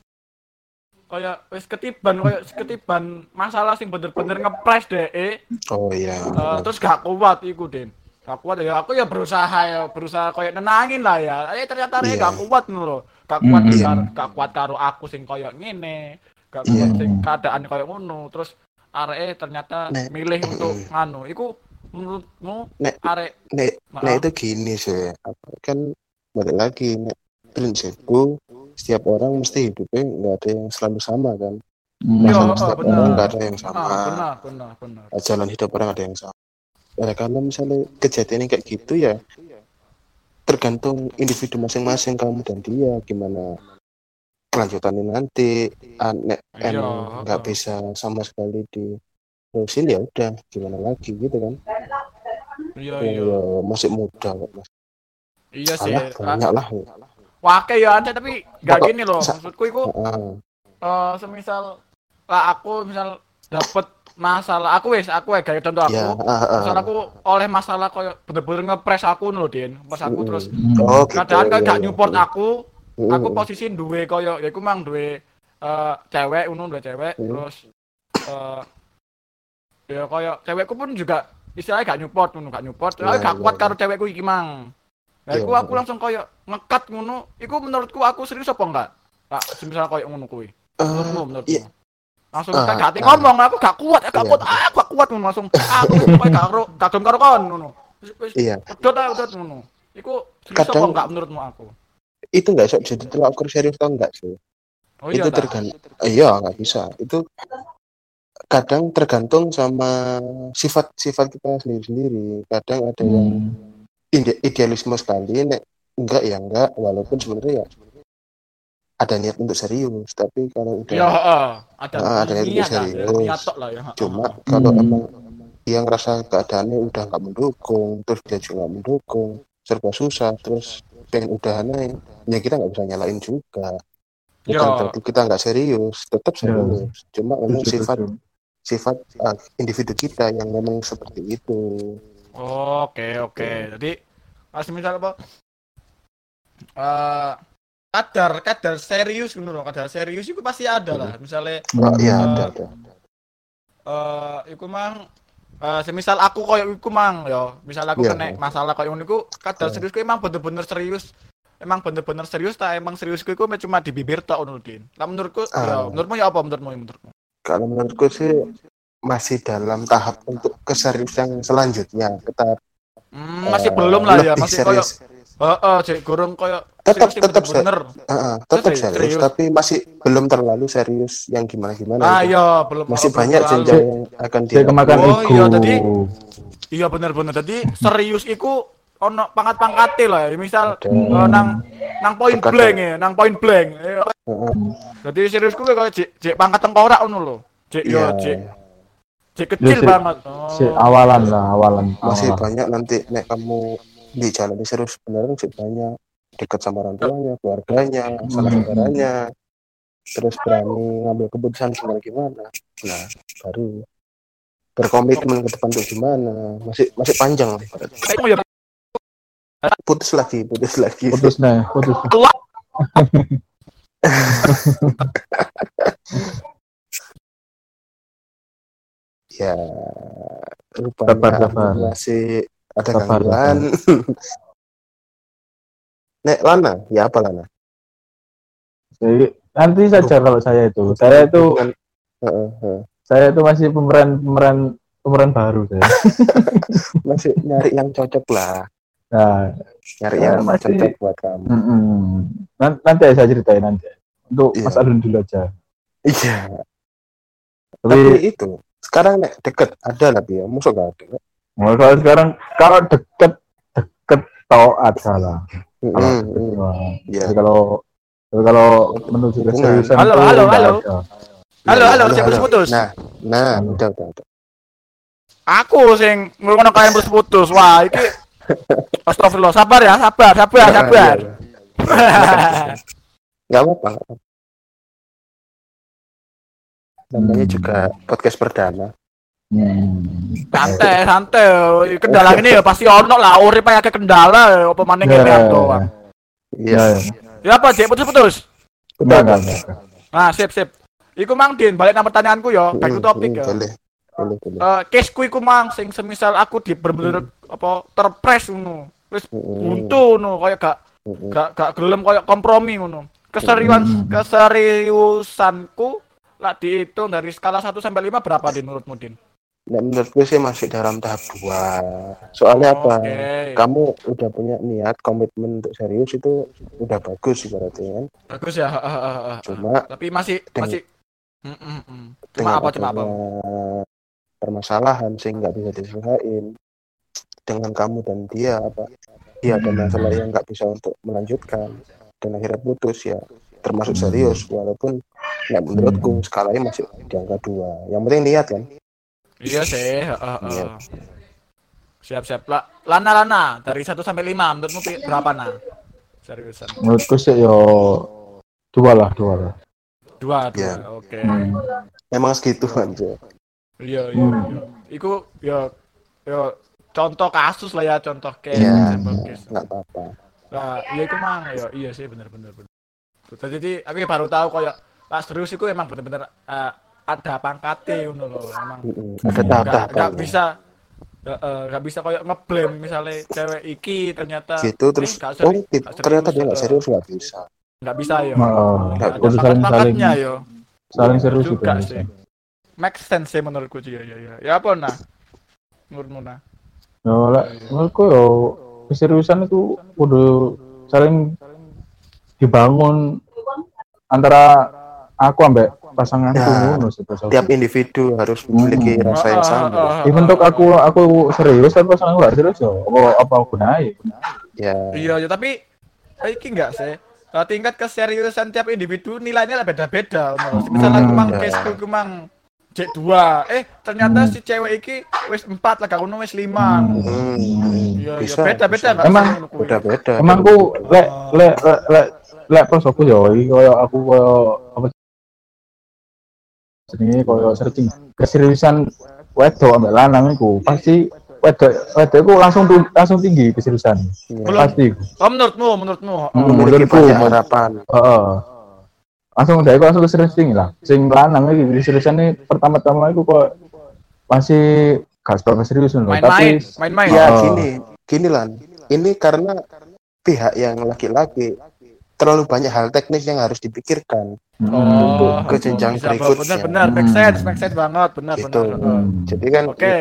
kayak wis ketiban kayak ketiban masalah sing bener-bener ngepres deh oh iya Eh, terus gak kuat iku Den gak kuat ya. Aku ya berusaha ya berusaha kayak nenangin lah ya. Eh ternyata dia Iya. gak kuat ngono lho gak kuat Mm, karo gak kuat karo aku sing koyo ngene. Gak kuat Iya. sing keadaan koyo ngono. Terus arek ternyata milih untuk nganu. Iku menurutmu Nek. arek nek nek itu gini sih. Kan balik lagi nek prinsipku setiap orang mesti hidupnya nggak ada yang selalu sama kan? Hmm. Masa oh, setiap benar. orang nggak ada yang sama. Ah, benar benar benar. Nah, jalan hidup orang ada yang sama ya kalau misalnya kejadian yang kayak gitu ya tergantung individu masing-masing kamu dan dia gimana kelanjutannya nanti. Aneh Iya. emang nggak bisa sama sekali di terusin ya udah gimana lagi gitu kan? Iya ya, iya. ya, masih muda kok mas. Iya sih. Alah, banyak lah. Wake ya ada tapi gak Pokok- gini loh maksudku itu eh semisal lah aku misal dapet masalah aku wes aku ya kayak contoh aku ya ah, ah. misal aku oleh masalah koyo bener-bener ngepres aku loh Din pas aku Mm-mm. terus oh gitu kadang kan ya, gak ya. nyupport aku Mm-mm. aku posisi duwe koyo ya aku mang duwe eh cewek unu duwe cewek Hmm. terus eh ya koyo cewekku pun juga istilahnya gak nyupport ngono gak nyupport aku gak kuat iya. karo cewekku iki mang Nah, iku aku langsung koyo ngekat ngono iku menurutku aku serius apa enggak Pak, semisal koyo ngono kuwi Eh, menurutmu menurutmu iya. Langsung Ah, kan gak ah. ngomong aku gak kuat aku gak Iya. kuat ah, aku gak kuat ngono langsung aku gak karo gak gelem karo kon ngono iya Udot ah, udot ngono. Iku serius Kadang- apa enggak menurutmu aku? itu nggak bisa jadi tolak ukur serius atau enggak sih Oh itu iya ta? tergantung iya nggak bisa itu kadang tergantung sama sifat-sifat kita sendiri-sendiri kadang ada yang Hmm. ide- idealisme sekali nek enggak ya enggak walaupun sebenarnya ya ada niat untuk serius tapi kalau udah Ya, heeh. ada Ah, ada yang niat lah, serius. lah ya. heeh. cuma kalau Hmm. emang dia ngerasa keadaannya udah nggak mendukung terus dia juga mendukung serba susah terus pengen udahan aja ya kita nggak bisa nyalain juga Ya. bukan berarti kita nggak serius tetap Ya. serius cuma memang sifat sifat ah, individu kita yang memang seperti itu Oke, oke. Jadi pas misal apa? Eh kadar kadar serius ngono loh, kadar serius itu pasti ada lah. Misalnya oh, iya Hmm. ada ada eh iku mang eh semisal aku koyo iku mang ya, misal aku Iya. kena masalah koyo ngono iku kadar Iya. seriusku emang bener-bener serius. Emang bener-bener serius ta emang seriusku iku cuma di bibir tok ngono Din. Lah menurutku ya Ah. menurutmu ya apa menurutmu ya menurutmu? kalau menurutku sih masih dalam tahap untuk keseriusan selanjutnya kita Hmm, masih eh, belum lah ya, masih koyo serius heeh, cek gorong koyo Tetap- tetap bener-bener. Ah, ah, tetap Serius, serius, serius. tapi masih belum terlalu serius yang gimana gimana Ah iya, belum masih belum banyak jenjang yang akan Saya kemakan Oh, iya, tadi- Iya bener-bener. Jadi serius iku ono pangkat-pangkate lah. ya. Misal eh, nang nang point Terkadang. blank ya, nang point blank. Heeh. Jadi seriusku kayak jek jek pangkat tengkorak ngono lho. Jek yo Iya. jek jek kecil banget. Oh. Si awalan lah, awalan. masih awalan. banyak nanti nek kamu di jalan serius beneran sih banyak dekat sama orang tuanya keluarganya salah Hmm. saudaranya. Terus berani ngambil keputusan gimana gimana? Nah baru berkomitmen ke depan tuh gimana? Masih masih panjang. Lah putus lagi putus lagi. Putus nih, putus. ya Sabar, rupanya sabar. masih ada gangguan nek Lana ya apa Lana Jadi, nanti saja kalau saya itu. Saya itu heeh. saya itu masih pemeran pemeran pemeran baru saya. masih nyari yang cocok lah Nah, nyari Ya, yang masih- cocok buat kamu mm-mm. Nan- nanti saya ceritain nanti. Untuk Iya. Mas Arun dulu aja. iya Tapi, tapi itu sekarang nek deket ada lah dia musuh gak ada mau kalau sekarang kalau deket deket tau ada lah. Kalau deket hmm. mah. Iya. Kalau kalau menuju keseriusan Halo, halo, halo. ada. Halo, halo, siapa putus? nah nah udah udah udah aku sing ngono kalian putus-putus. Wah, iki Astagfirullah, sabar ya, sabar, sabar, sabar. Iya, iya. nggak apa-apa nggak apa-apa. namanya Hmm. juga podcast perdana Hmm. santai, santai. Kendala ini ya pasti ono lah, urip kayak kendala apa maning Ya, ngene doang. iya Ya, ya. Ya apa, Jek, putus-putus? Enggak. Nah, sip, sip. Iku mang Din, balik nang pertanyaanku ya, back to Hmm, topic ya. boleh boleh boleh Eh, caseku iku mang sing semisal aku di bener-bener apa terpres ngono. Wis Hmm, buntu ngono, kayak gak gak gak gelem kayak kompromi ngono. Keseriusan Hmm. keseriusanku lah dihitung dari skala 1 sampai 5 berapa Din menurutmu Din? Nah, menurut gue sih masih dalam tahap dua. Soalnya apa? Oke. Kamu udah punya niat, komitmen untuk serius itu udah bagus ibaratnya kan. Bagus ya. ah, ah, ah, ah. Cuma Tapi masih Dengan- masih Mm, mm, mm. Cuma apa cuma apa? permasalahan sehingga bisa diselesaikan dengan kamu dan dia apa dia ada Hmm. masalah yang nggak bisa untuk melanjutkan dan akhirnya putus ya termasuk serius walaupun nggak menurutku skalanya masih di angka dua yang penting niat kan Iya sih, heeh, heeh. Iya. Siap-siap. La, Lana Lana dari 1 sampai 5 menurutmu berapa nah? Seriusan. menurutku sih yo dua lah dua lah Dua, dua. Iya. Oke. Hmm. emang segitu aja Iya, iya, Hmm. iya. Iku ya ya contoh kasus lah ya, contoh case, ya example case. nggak apa-apa Nah, iya iku mang ya, iya sih bener-bener bener. Jadi aku baru tahu kayak pas serius iku emang bener-bener eh, ada pangkatnya ngono loh, emang. Ada nggak tahap-tahap nggak bisa nggak nggak bisa kayak ngeblame misalnya cewek iki ternyata gitu terus eh, oh gitu, ternyata dia nggak eh, serius nggak bisa. Nggak bisa ya Oh, ada kudu saling- saling- yo. saling serius juga itu sih. make sense sih menurutku sih ya ya ya. Ya apa nah? Menurutmu nah? Yo lah menurutku yo keseriusan itu kudu saling dibangun antara aku ambek Ya, ngono sih Bos. tiap individu harus memiliki Hmm. rasa yang sama Ah, ah, Even untuk ah, aku aku serius tapi pasanganku gak serius yo apa apa gunanya ya Iya, ya, tapi eh, iki enggak sih. Eh, tingkat keseriusan tiap individu nilainya lah beda-beda. Misalnya Hmm, kemang ya. caseku kemang J2, eh ternyata Hmm. si cewek iki wis 4 lah kamu wis 5. hmm, Iya, iya bisa beda-beda enggak Emang beda-beda emang lek lek lek lek lek pas aku yo iki koyo aku koyo apa jenenge koyo searching keseriusan wedok ambek lanang iku pasti wedok wedok iku langsung tu- langsung tinggi keseriusan Ya. Belum. pasti iku. Oh, menurutmu, menurutmu. Hmm, memiliki menurutku, harapan Heeh. Langsung dari aku langsung serius tinggi lah. Sing lanang iki keseriusan pertama-tama iku kok masih gak seberapa serius loh. Main-main, Tapi main-main. ya Oh. gini gini lan ini karena pihak yang laki-laki terlalu banyak hal teknis yang harus dipikirkan Hmm. Oh, ke jenjang bisa, berikutnya. Benar, benar, make sense, make sense banget, benar, Gitu. benar. Hmm. jadi kan Oke.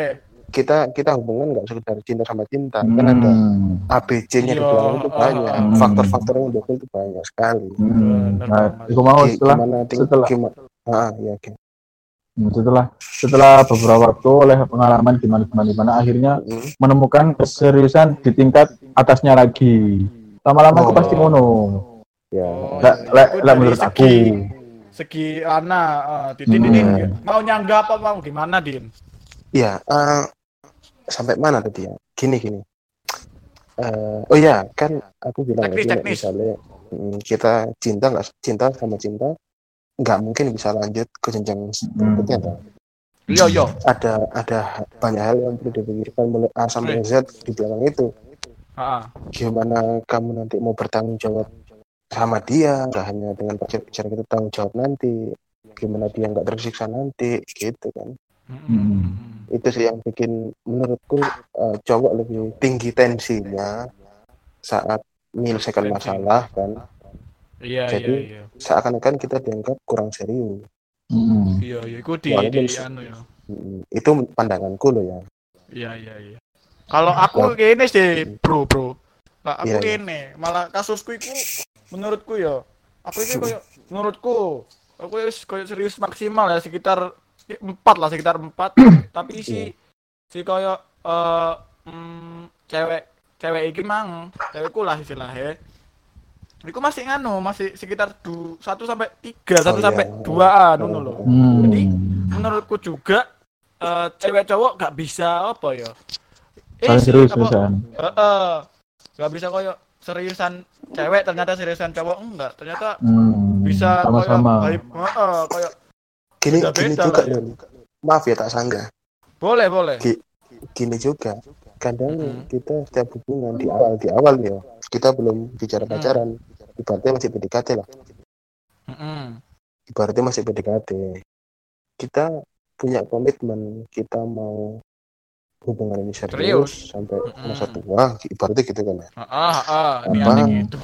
kita kita hubungan nggak sekedar cinta sama cinta kan ada Hmm. ABC-nya di Iya, belakang itu ah, banyak ah, faktor-faktor yang mendukung itu banyak sekali Hmm. Nah, iku mau setelah gimana setelah gimana ah ya oke Hmm, setelah setelah beberapa waktu oleh pengalaman gimana gimana gimana akhirnya Hmm. menemukan keseriusan di tingkat atasnya lagi. Lama-lama aku Oh. pasti ngono. Ya Oh, Lek iya, lek dari menurut segi- aku. Segi Ana, uh, Didin, Hmm. Didin, mau nyanggap apa mau gimana, Din? ya eh, sampai mana tadi ya gini gini Eh, oh ya kan aku bilang Teknis, tadi teknis. misalnya mm, kita cinta nggak cinta sama cinta nggak mungkin bisa lanjut ke jenjang berikutnya toh. Yo yo. ada ada banyak hal yang perlu dipikirkan mulai A sampai Z di belakang itu Heeh. gimana kamu nanti mau bertanggung jawab sama dia nggak hanya dengan pacar-pacar kita tanggung jawab nanti gimana dia nggak tersiksa nanti gitu kan Hmm. itu sih yang bikin menurutku eh, cowok lebih tinggi tensinya saat menyelesaikan masalah kan Iya iya Jadi- iya. seakan-akan kita dianggap kurang serius Hmm. Iya iya. Iku di Walaupun- di anu ya. Itu pandanganku loh ya Iya iya iya. Kalau aku gini sih, bro bro. Nah, aku Iya, iya. gini, malah kasusku itu menurutku ya, aku ini kayak menurutku, aku ya kayak serius maksimal ya sekitar empat lah sekitar empat. tapi si si kayak eh mm, cewek cewek iki mang, cewekku lah istilahnya. Iku masih nganu, masih sekitar du, satu sampai tiga, satu iya. sampai dua an, ngono loh. Hmm. Jadi, menurutku juga eh, cewek cowok gak bisa apa ya si- serius apa- seriusan. Heeh. gak bisa koyo seriusan cewek ternyata seriusan cowok enggak ternyata Hmm. bisa sama-sama. koyo vibe- heeh, koyo gini Beda-beda gini juga ya. Maaf ya tak sanggah boleh boleh Gi- gini juga kadang Mm-mm. kita setiap hubungan di awal di awal ya kita belum bicara Mm. pacaran ibaratnya masih PDKT lah Heeh. ibaratnya masih PDKT kita punya komitmen kita mau hubungan ini serius, Serius. sampai Mm-mm. masa tua ibaratnya gitu kan ya Heeh, heeh, Apa? niatnya gitu.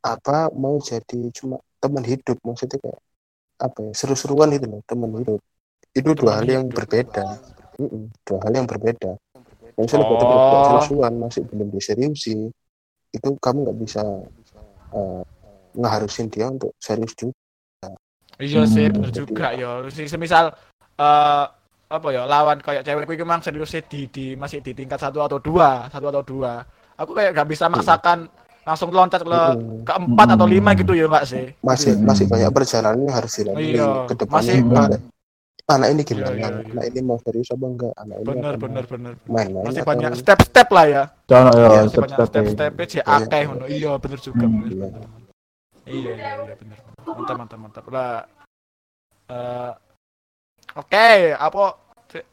apa mau jadi cuma teman hidup maksudnya kayak apa ya seru-seruan itu loh teman hidup itu dua Teman hal yang hidup. berbeda dua hal yang berbeda yang misalnya buat Oh. seru-seruan masih belum diseriusi itu kamu nggak bisa eh, ngeharusin dia untuk serius juga Iya sih, Hmm. bener juga ya. Semisal eh apa ya lawan kayak cewekku itu memang seriusnya di, di masih di tingkat satu atau dua, satu atau dua. aku kayak gak bisa maksakan langsung loncat ke keempat atau lima gitu ya enggak sih. Masih Hmm. masih banyak perjalanan yang harus dilalui Iya, ke depannya. masih- anak, anak ini gimana? Iya, iya, iya. anak ini mau serius apa enggak? Anak ini bener bener bener. main-main masih atau- banyak step-step lah ya. Jangan ya, masih step banyak step. step-step sih akeh ngono. Iya bener juga Hmm. bener, bener. iya iya iya bener. Mantap mantap mantap. Lah eh oke apa?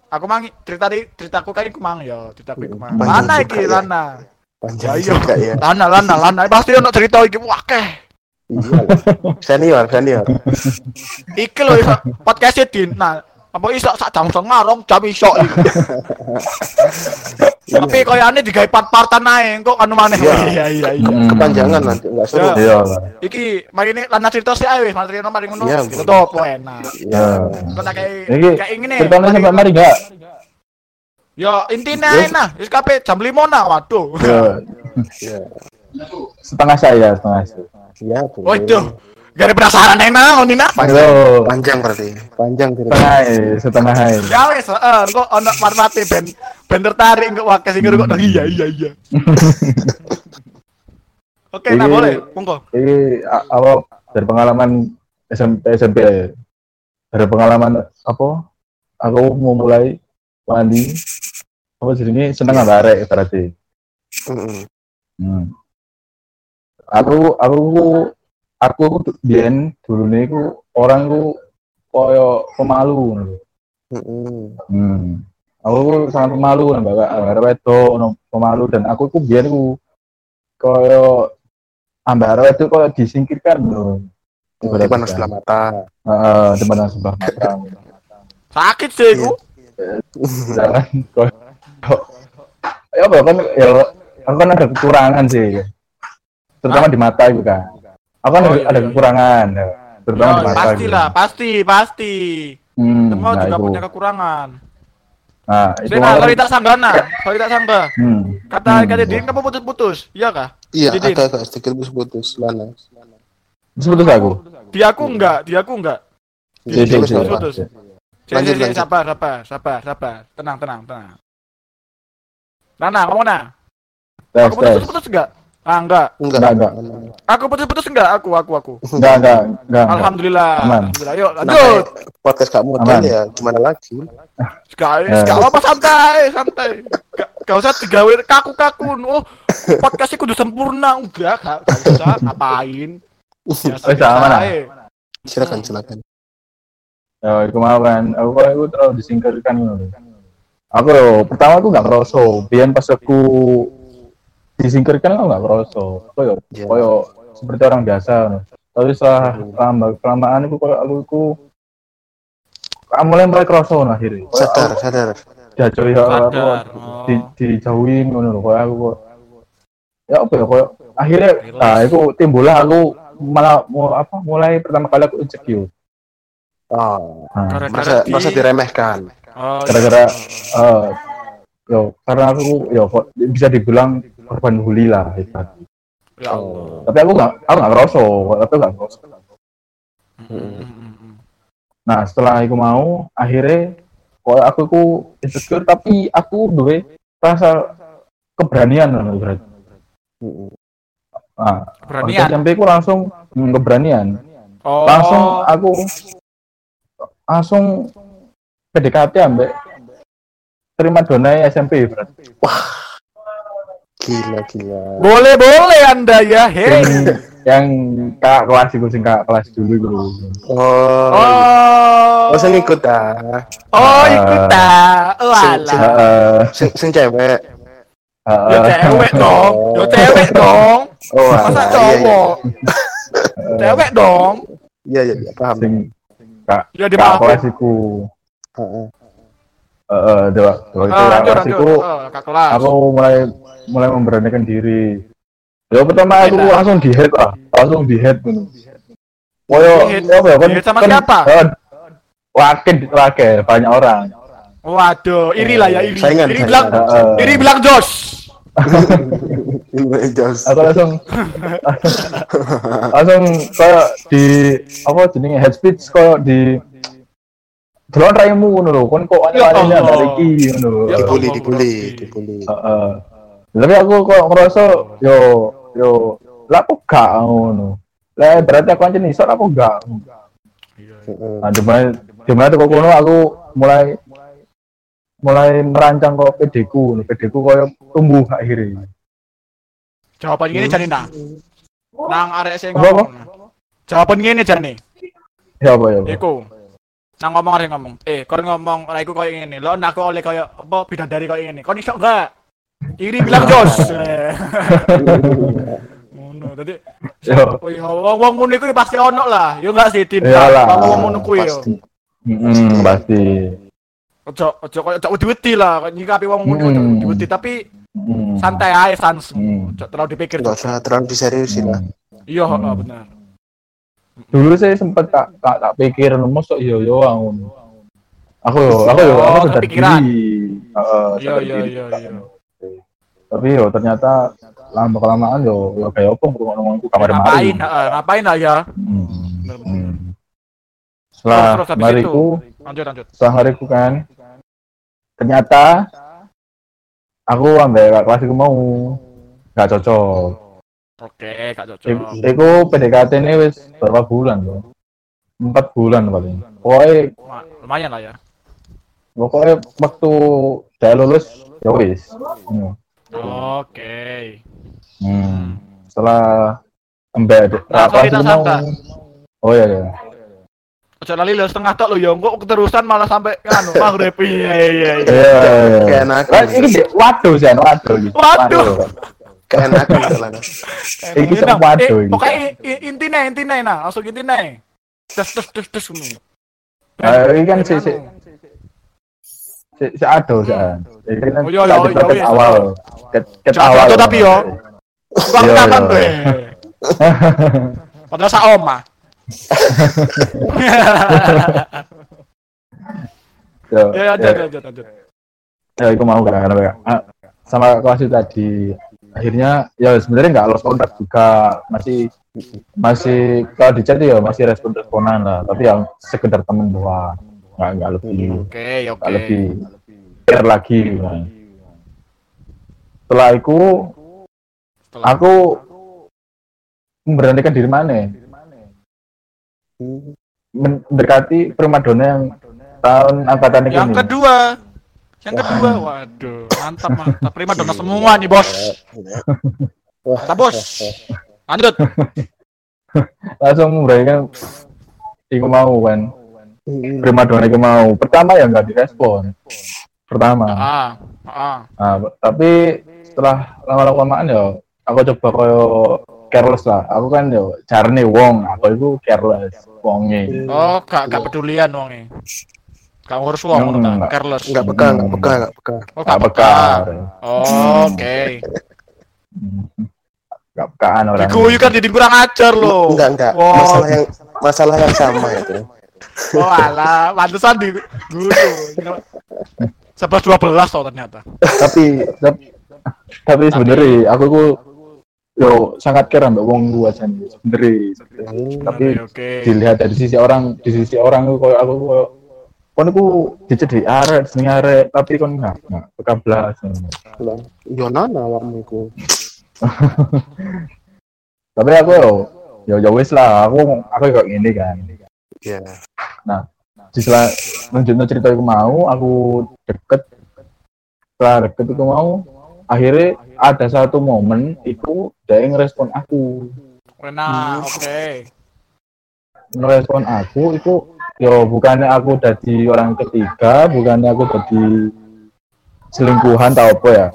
Aku mang cerita di ceritaku kayak aku mang ya ceritaku iku mang lana iki ya. lana panjang Ayo. juga ya. Lana lana lana pasti ono cerita iki wah iya. Senior senior. Iki lho iso podcast din nah apa iso sak jam setengah rong jam iso iki tapi koyane digawe part-partan ae engko anu maneh Iya. iya iya iya Hmm. kepanjangan nanti enggak seru Ya. Iya. iki mari ini lana cerita sih ae wis mari cerita mari ngono Iya, po enak ya Kok tak kayak kayak ngene ceritanya sampai mari enggak? Ya intinya nah, wis kabeh jam 5 nah, waduh. Ya. Setengah saya, setengah saya. ya boleh. Waduh. Gak ada penasaran enak ngono nah. Halo. panjang berarti panjang cerita Setengah ya, setengah ya. Ya wis, heeh, kok ono marmate ben ben tertarik kok wae sing kok iya iya iya. Oke, nah Ini- boleh, monggo. Ini a- apa dari pengalaman SMP SMP. Dari pengalaman apa? Aku mau mulai mandi. Apa jenenge seneng ambek arek berarti. Mm-mm. Hmm. Aku aku aku biyen dulu niku orang ku koyo pemalu ngono. Mm-mm. Hmm. Aku sangat pemalu kan Mbak. Arek wedok pemalu dan aku ku biyen ku koyo arek wedok koyo disingkirkan lho. di mana sebelah mata Heeh, di mana sebelah mata. Sakit sih iku. Jangan koyo ya apa kan ya aku kan ada kekurangan sih. Terutama di mata itu kan. Kan Oh, ada, iya, ada iya. kekurangan. Ya. Terutama di mata. pasti gitu. lah, pasti, pasti. Hmm, Semua nah, juga itu. punya kekurangan. Nah, itu Sina, malah- sorry tak sanggana, sorry tak sangga. Hmm. Kata Hmm. kata Din kamu putus-putus, iya kah? iya Didin. agak agak sedikit putus-putus lana Terus putus aku. Di aku enggak, di aku enggak. Iya, iya, Terus, iya. Lana. Putus. Cek, Lanjut, lanjut. sabar, sabar, sabar, sabar. Tenang, tenang, tenang. Nana, kamu nah? Aku putus-putus enggak? Ah, enggak. enggak Enggak, enggak. Aku putus-putus enggak? Aku, aku, aku. Enggak, enggak, enggak. enggak. Alhamdulillah. Aman. Alhamdulillah. Yuk, lanjut. Podcast kamu model ya gimana lagi Guys, Ya. gak apa santai, santai. Gak, gak usah digawe kaku-kaku. Oh, podcastnya kudu sempurna. Enggak, gak, gak usah. Ngapain? Wes, aman, silakan silakan Ya, aku mau kan. Aku kok aku terlalu disingkirkan ngono. Aku pertama aku enggak kroso. Biyen pas aku disingkirkan aku enggak kroso. Aku yo Iya. koyo seperti orang biasa. Tapi setelah lama kelamaan aku koyo aku ku aku mulai mulai kroso akhirnya. Koyo sadar aku sadar Dijauhi ya aku Sadar. di, Oh. dijauhin ngono lho koyo aku kok. Ya apa ya koyo akhirnya nah itu timbullah aku malah mau apa mulai pertama kali aku insecure. oh Nah, Gara-gara masa di- masa diremehkan Oh, gara-gara eh yo karena aku yo bisa dibilang korban bully lah itu. ya Allah. Tapi aku nggak aku nggak ngeroso, tapi nggak ngeroso. Mm, mm, mm, mm. Nah setelah aku mau akhirnya kok aku ku insecure tapi aku duwe rasa keberanian loh berarti. Nah, Beranian. waktu SMP ku langsung hmm, keberanian. Oh. Langsung aku langsung PDKT ambek terima donai SMP berarti. Gila gila Boleh boleh Anda ya. Hei. Yang, kakak kelas itu sing kakak kelas dulu itu. oh Oh. oh saya ngikut ah Oh, ikut dah. Oh, alah. Heeh. sing, sing cewek Ya heeh. cewek dong. Ya cewek dong. oh Masa iya, iya. cowok? Cewek dong. iya iya iya, paham sing kak Ya dimaafin. kelas iku. Heeh. Heeh, dewa. Dewa itu Ah, kakak lanjut lanjut. iku Oh, aku mulai mulai memberanikan diri. Ya pertama aku langsung di head lah, langsung di head gitu. Di-head? apa ya kan? Sama kan- siapa? eh, Wakil, wakil, banyak orang. Waduh, iri lah ya iri. Saingan, iri bilang, Heeh. iri bilang Jos. Aku langsung langsung kayak di apa jenenge head speech kayak di delon raimu ngono lho kon kok Ya Allah. dari iki ngono Ya Allah, dibully Bro. dibully Heeh. Tapi aku kok ngerasa yo yo lah aku gak ngono. Lah berarti aku aja iso aku gak. Heeh. Nah, di mana di mana tuh kono aku mulai mulai merancang kok PD ku, PD ku koyo tumbuh akhirnya. Jawaban gini jane nah. Nang arek sing Apa, apa? ngomong. Jawaban gini jane. Ya apa ya? apa? Iku. Nang ngomong arek ngomong. Eh, kon ngomong ora iku koyo ngene. Lo nak aku oleh koyo apa bidadari koyo ngene. Kon iso enggak? Iri bilang Jos. Ngono. Dadi Yo. Oh iya, wong-wong ngono iku pasti ono lah. Yo enggak sih, Tin. Iyalah. Wong ngono kuwi yo. Pasti. Mm, pasti. Ojo ojo koyo ojo diweti lah, nyikapi wong ngono ojo Hmm. diweti tapi Mm. santai ae sans. Hmm. Ojo terlalu dipikir. Nggak usah terlalu diseriusin lah. Iya, Hmm. heeh, benar. Dulu saya sempat tak tak, tak pikir mosok yo yo ngono. Aku yo, aku yo, Oh, aku sadar kepikiran. diri. Heeh, Iya, sadar iya, diri. iya, iya. Tapi yo ternyata lama kelamaan yo yo kayak apa ngomong aku kamar Ngapain? heeh, ngapain lah ya? Hmm. Hmm. Setelah mariku, Lanjut, lanjut. setelah mariku kan, ternyata aku ambil kelas itu mau gak cocok. Oke, gak Iku, cocok. iku PDKT ini wis berapa bulan loh? Empat bulan paling. Pokoknya, Ma- Lumayan lah ya. pokoknya waktu saya lulus ya wis. Hmm. Oke. Hmm. Setelah ambil Nah, sorry, tak sangka. Oh iya iya. Ojo lali lo setengah tok lo ya, kok keterusan malah sampai anu maghrib. Iya, iya, iya. Iya iya. iya. Waduh sih, waduh. Waduh. Keenakan lah. Iki Enak. sok waduh Eh. Pokoknya i- i- intine, intine nah, langsung. Tes tes tes tes ngono. Nah, ini kan si si si, si ado sih. Ini iya, iya, ket- iya, ket iya. awal. Ket awal. tapi yo. Bukan Iya, kapan iya. gue. Padahal sak oma. Ya, Ya, ya, lanjut. ya, aku mau kan karena ah, sama kelas itu tadi akhirnya ya sebenarnya nggak lost kontak juga masih masih kalau di chat ya masih respon responan lah tapi yang sekedar temen doang nggak nggak lebih Oke, oke. nggak lebih care lagi nah. setelah itu Setelah- aku memberanikan diri mana Hmm. mendekati primadona yang tahun angkatan ini Yang kedua. Yang kedua, waduh, mantap mantap. Prima dona semua nih, Bos. Wah. Mantap, Bos. Lanjut. langsung memberanikan iku mau kan Hmm. primadona iku mau pertama ya nggak direspon pertama Ah, ah. nah, tapi setelah lama lamaan ya aku coba koyo careless lah aku kan yo jarne wong aku itu careless wonge Oh, gak gak pedulian wong Gak ngurus wong ngono Hmm, kan, careless. Nggak peka, nggak peka, nggak peka. Oh, gak gak peka. Oh, Oke. gak pekaan orang Diguyu kan jadi kurang ajar lo. Enggak, enggak. Oh, Masalah yang masalah yang sama itu. oh alah, pantesan di guyu. Sebelas dua belas toh ternyata. tapi tapi, tapi sebenarnya aku ku yo sangat care ambek wong gua aja nih sebenarnya Hmm. tapi Oke. dilihat dari sisi orang di sisi orang aku koyo kon iku dicedhi arek seneng arek tapi kon enggak enggak keblas Lah, yo nana awakmu iku. tapi aku yo yo yo wis lah aku aku kok gini kan Iya. di sela lanjutnya cerita aku mau aku deket setelah deket itu mau akhirnya ada satu momen itu dia ngerespon aku Enak, oke. ngerespon aku itu yo bukannya aku jadi orang ketiga bukannya aku jadi selingkuhan tau apa ya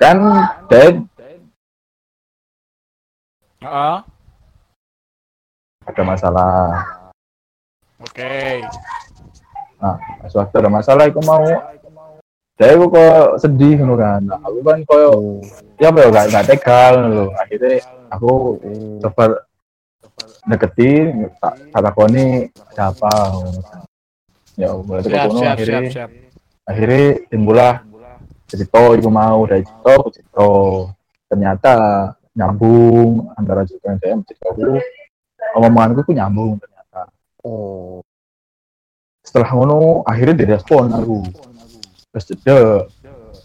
kan dia Heeh. ada masalah Oke. nah pas waktu ada masalah aku mau dia aku kok sedih gitu kan nah, aku kan koyo Hmm. ya apa ya gak, gak tegal loh akhirnya aku coba deketin tak kata koni siapa ya mulai dari Siap, kono akhirnya siap, siap. akhirnya timbullah cerita itu mau dari cerita ke cerita ternyata nyambung antara cerita yang saya cerita aku omonganku tuh nyambung ternyata Oh. setelah ngono akhirnya direspon aku terus jeda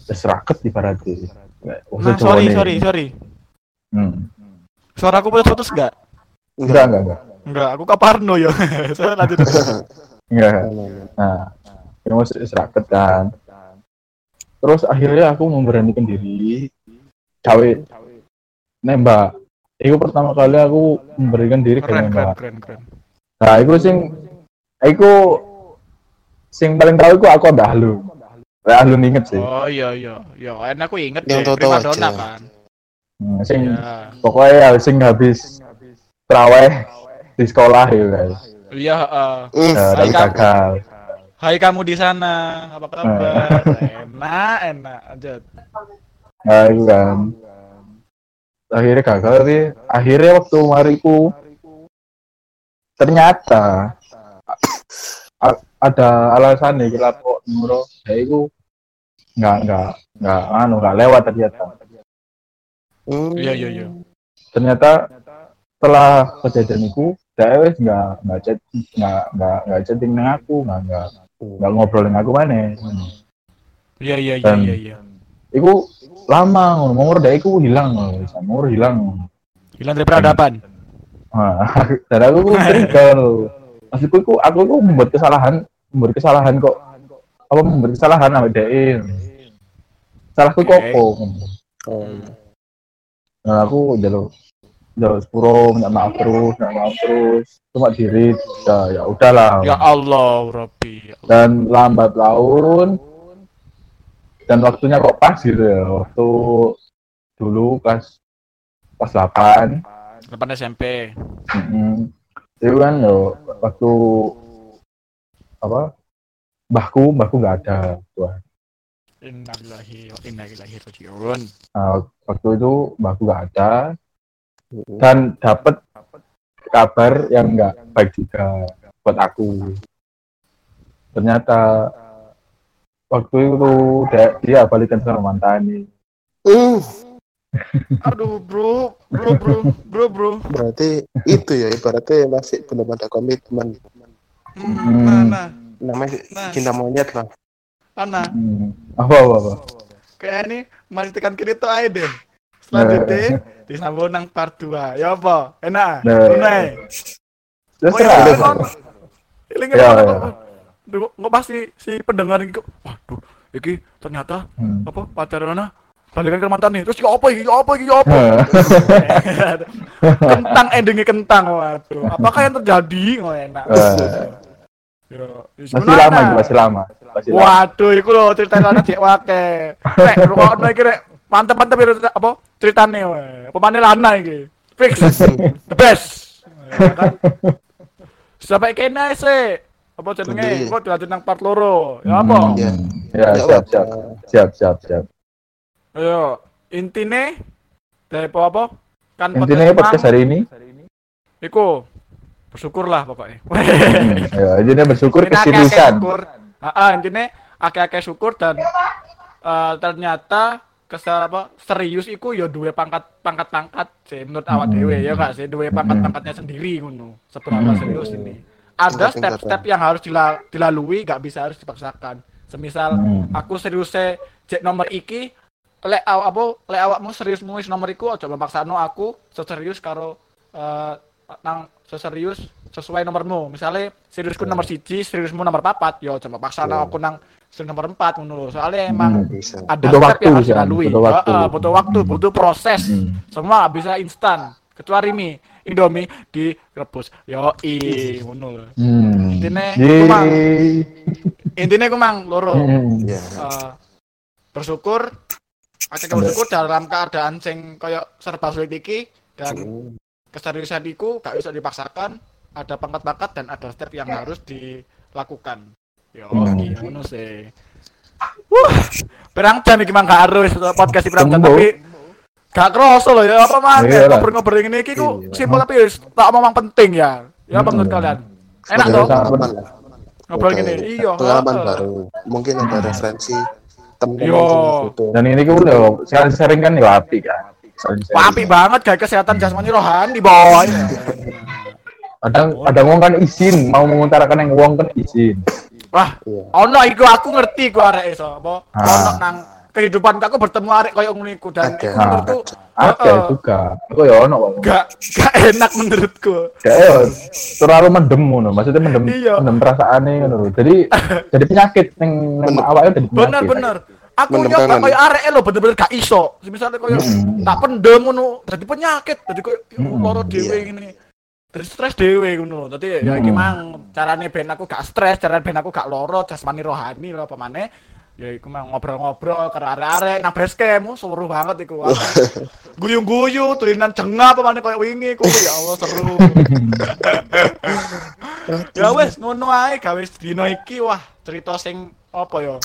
terus raket ibaratnya Nah, sorry, sorry, sorry. Hmm. Suaraku putus-putus enggak? Enggak, enggak, enggak. Enggak, aku kaparno ya. Saya lanjut. Enggak. Nah, yang mau seraket kan. Terus akhirnya aku memberanikan diri cawe nembak. Itu pertama kali aku memberikan diri ke keren, nembak. keren, keren. Nah, itu sing aku sing paling tahu aku aku ada halu. Lah halu inget sih. Oh iya iya. Ya, enak aku inget Yang Primadona aja. kan. Hmm, sing Iya. pokoknya ya sing habis teraweh di sekolah ya guys. Iya, heeh. Ya, tapi Hai, Kak. gagal. Hai kamu di sana, apa kabar? enak, enak aja. Nah, itu kan. Akhirnya gagal tapi akhirnya waktu mariku ternyata ada alasan nih kita kok nuro ya itu nggak nggak nggak anu nggak lewat ternyata hmm. Iya, iya, iya. ternyata setelah kejadian itu saya wes nggak nggak chat nggak nggak nggak chatting dengan aku nggak nggak nggak ngobrol dengan aku mana Iya, iya, iya, iya, iya. Iku lama ngomong dari iku hilang umur hilang Hilang dari peradaban. Nah, dan aku ku trigger. Maksudku aku, aku ku membuat kesalahan, membuat kesalahan kok. Apa membuat kesalahan sama DE. Salahku kok opo. Oh, Nah, aku jalur jalur sepuro, minta maaf terus, minta maaf terus. Cuma diri, ya, ya udahlah. Ya Allah, Rabbi. Dan lambat laun, dan waktunya kok pas gitu ya. Waktu dulu pas pas 8 Depan SMP. Mm-mm. Itu kan yo waktu apa mbahku mbahku nggak ada tuh. Innalillahi wa inna ilaihi rajiun. Nah, waktu itu mbahku nggak ada hmm. Dan dapat kabar yang nggak baik juga buat aku. Ternyata waktu itu dia, dia balikan sama mantan nih. Hmm, Aduh, bro, bro, bro, bro, bro. berarti itu ya ibaratnya masih belum ada komitmen Hmm, mana, namanya Nah. cinta monyet lah mana? Hmm. Apa apa apa. Kayak ini mari tekan kiri tuh aja deh. Selanjutnya disambung nang part 2. Ya apa? Enak. Nah. Terus terang. Ilinge Ya, ya. nggak pasti si pendengar ini kok. Waduh, iki ternyata Hmm. apa pacaran balikan ke mantan nih. Terus ya apa? Ya apa iki? Ya apa? kentang endingnya kentang waduh. Apakah yang terjadi? Oh enak. Eh. Ya, masih lama itu masih lama. Masih lama. Waduh, iku lho ceritanya cek wake. Nek rukokno iki rek mantep-mantep ya apa ceritane wae. Pemane lana iki. Fix. The best. Ya kan? Sampai kene sih. Apa jenenge? Kok dilanjut nang part loro. Ya apa? Hmm. Ya. Ya, Ya, siap, siap, siap, siap, siap. Ayo, intine dari apa apa? Kan Intinya podcast hari ini, Iku bersyukurlah pokoknya. hmm, ya, intinya bersyukur keseriusan. syukur. Ah, intinya akeh-akeh syukur dan eh, ternyata kesal apa serius iku ya duwe pangkat pangkat pangkat sih menurut awak Hmm. dewe ya gak sih duwe pangkat pangkatnya sendiri ngono seberapa Hmm. serius ini ada step-step yang harus dila- dilalui gak bisa harus dipaksakan semisal Hmm. aku seriusnya cek nomor iki lek awak apa lek awakmu serius nulis nomor iku aja memaksano aku seserius karo eh, nang seserius sesuai nomormu misalnya seriusku nomor siji seriusmu nomor papat yo coba paksana Oh. aku nang serius nomor empat ngono soalnya emang Hmm. ada Butuh step waktu, yang harus dilalui butuh waktu. Butuh waktu Hmm. butuh proses Hmm. semua bisa instan kecuali mie Indomie direbus yo i ngono. Hmm. Intine, Yeay. iku mang. intinya aku mang loro Hmm. Eh, bersyukur akhirnya bersyukur dalam keadaan sing kayak serba sulit iki dan Hmm. Keseriusan iku gak bisa dipaksakan ada pangkat-pangkat dan ada step yang harus dilakukan. Yo Hmm. ngono sih. Wuh, perang jam iki mang gak harus podcast di perang jam tapi gak kerasa loh ya apa mang? Iya ngobrol-ngobrol ini iki ku Iya. simpel tapi tak omong penting ya. Ya apa menurut Hmm. kalian? Enak Iya, pengalaman lah ngobrol gini iya. Pengalaman baru. Mungkin ada referensi Yo. gitu. Dan ini kan udah sering kan ya api kan. Wah, apik banget guys kesehatan jasmani rohani boy. Kadang ada ngomong kan izin, mau mengutarakan yang ngomong kan izin. Wah, Iya. ono iku aku ngerti ku arek iso apa Ah. ono nang kehidupan aku bertemu arek koyo ngono iku dan Ada. iku menurutku ada heeh, juga aku ya ono kok gak gak enak menurutku Kayak ya, terlalu mendem ngono maksudnya mendem Iya. mendem perasaannya ngono lho. jadi jadi penyakit ning awake jadi penyakit bener bener aku yo gak kangen. koyo arek lo bener-bener gak iso misalnya koyo Mm. tak pendem ngono dadi penyakit dadi koyo Mm. loro dhewe Iya. ngene Terus stres dhewe ngono. Dadi ya iki Mm. mang carane ben aku gak stres, carane ben aku gak loro jasmani rohani lho apa maneh. Ya iku mang ngobrol-ngobrol karo arek-arek nang base camp, oh, seru banget iku. Guyu-guyu, tulinan jengah apa maneh koyo wingi iku ya Allah seru. ya wes ngono ae gawe dino iki wah cerita sing apa ya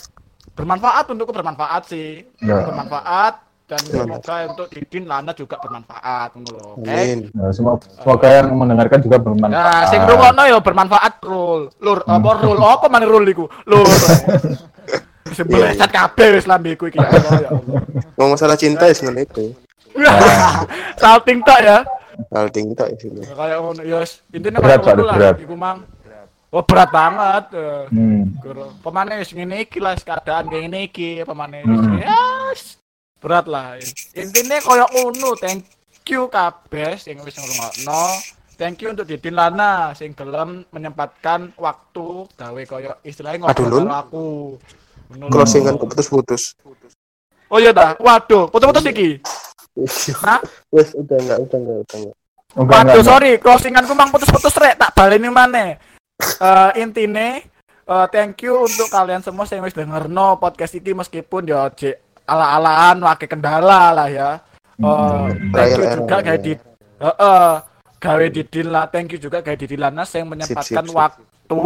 bermanfaat untukku bermanfaat sih Ya. bermanfaat dan semoga untuk Didin Lana juga bermanfaat ngono lho oke Amin. Nah, semoga, semoga yang mendengarkan juga bermanfaat Nah, sing rungokno ya bermanfaat rul. Lur, apa rul? Apa mana rul iku? Lur. Sebeleset kabeh wis lambeku iki ya Allah ya Allah. Ngomong masalah cinta ya sebenarnya itu. Salting tok ya. Hal tinggi tak sini. Kayak ngono ya wis intine Berat, berat. iku mang. Oh berat banget. eh. hmm. Wis ngene iki lah keadaan kayak ngene iki pemane Hmm. yes. Berat lah. Intine koyo ngono. Thank you kabeh sing wis ngrungokno. Thank you untuk Didin Lana sing gelem menyempatkan waktu gawe koyo istilahnya ngobrol karo aku. Closingan kok putus-putus. Oh iya dah. Waduh, putus-putus iki. Hah? Wes udah enggak, udah enggak, udah enggak. Enggak, Waduh, sorry, closinganku mang putus-putus rek, tak baleni maneh. Eh intine eh, thank you untuk kalian semua yang wis dengerno podcast iki meskipun ya ala-alaan wake kendala lah ya. Eh Hmm. thank you juga kayak ya. di heeh gawe didin lah, thank you juga kayak didin Lanas yang menyempatkan sip, sip. waktu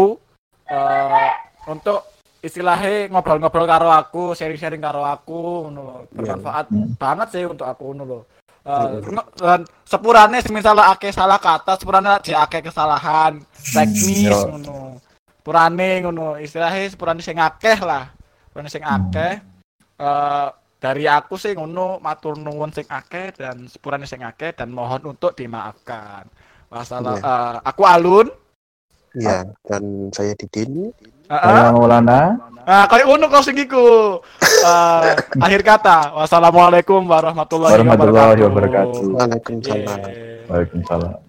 eh untuk istilahnya ngobrol-ngobrol karo aku, sharing-sharing karo aku, ngono lho. bermanfaat Hmm. banget sih untuk aku nge- dan sepurane misalnya ake salah kata, sepurane di ake kesalahan teknis ngono. Sepurane ngono, istilahnya sepurane sing akeh lah. Sepurane sing akeh. Eh dari aku sih ngono matur nuwun sing akeh dan sepurane sing akeh dan mohon untuk dimaafkan. Masalah Iya. eh, aku alun. Iya, dan saya Didin. Heeh. Saya Maulana Nah, kayak ngono closing iku. Eh, akhir kata. Wassalamualaikum warahmatullahi, Warahmatullahi wabarakatuh. wabarakatuh. Waalaikumsalam. Yeah. Waalaikumsalam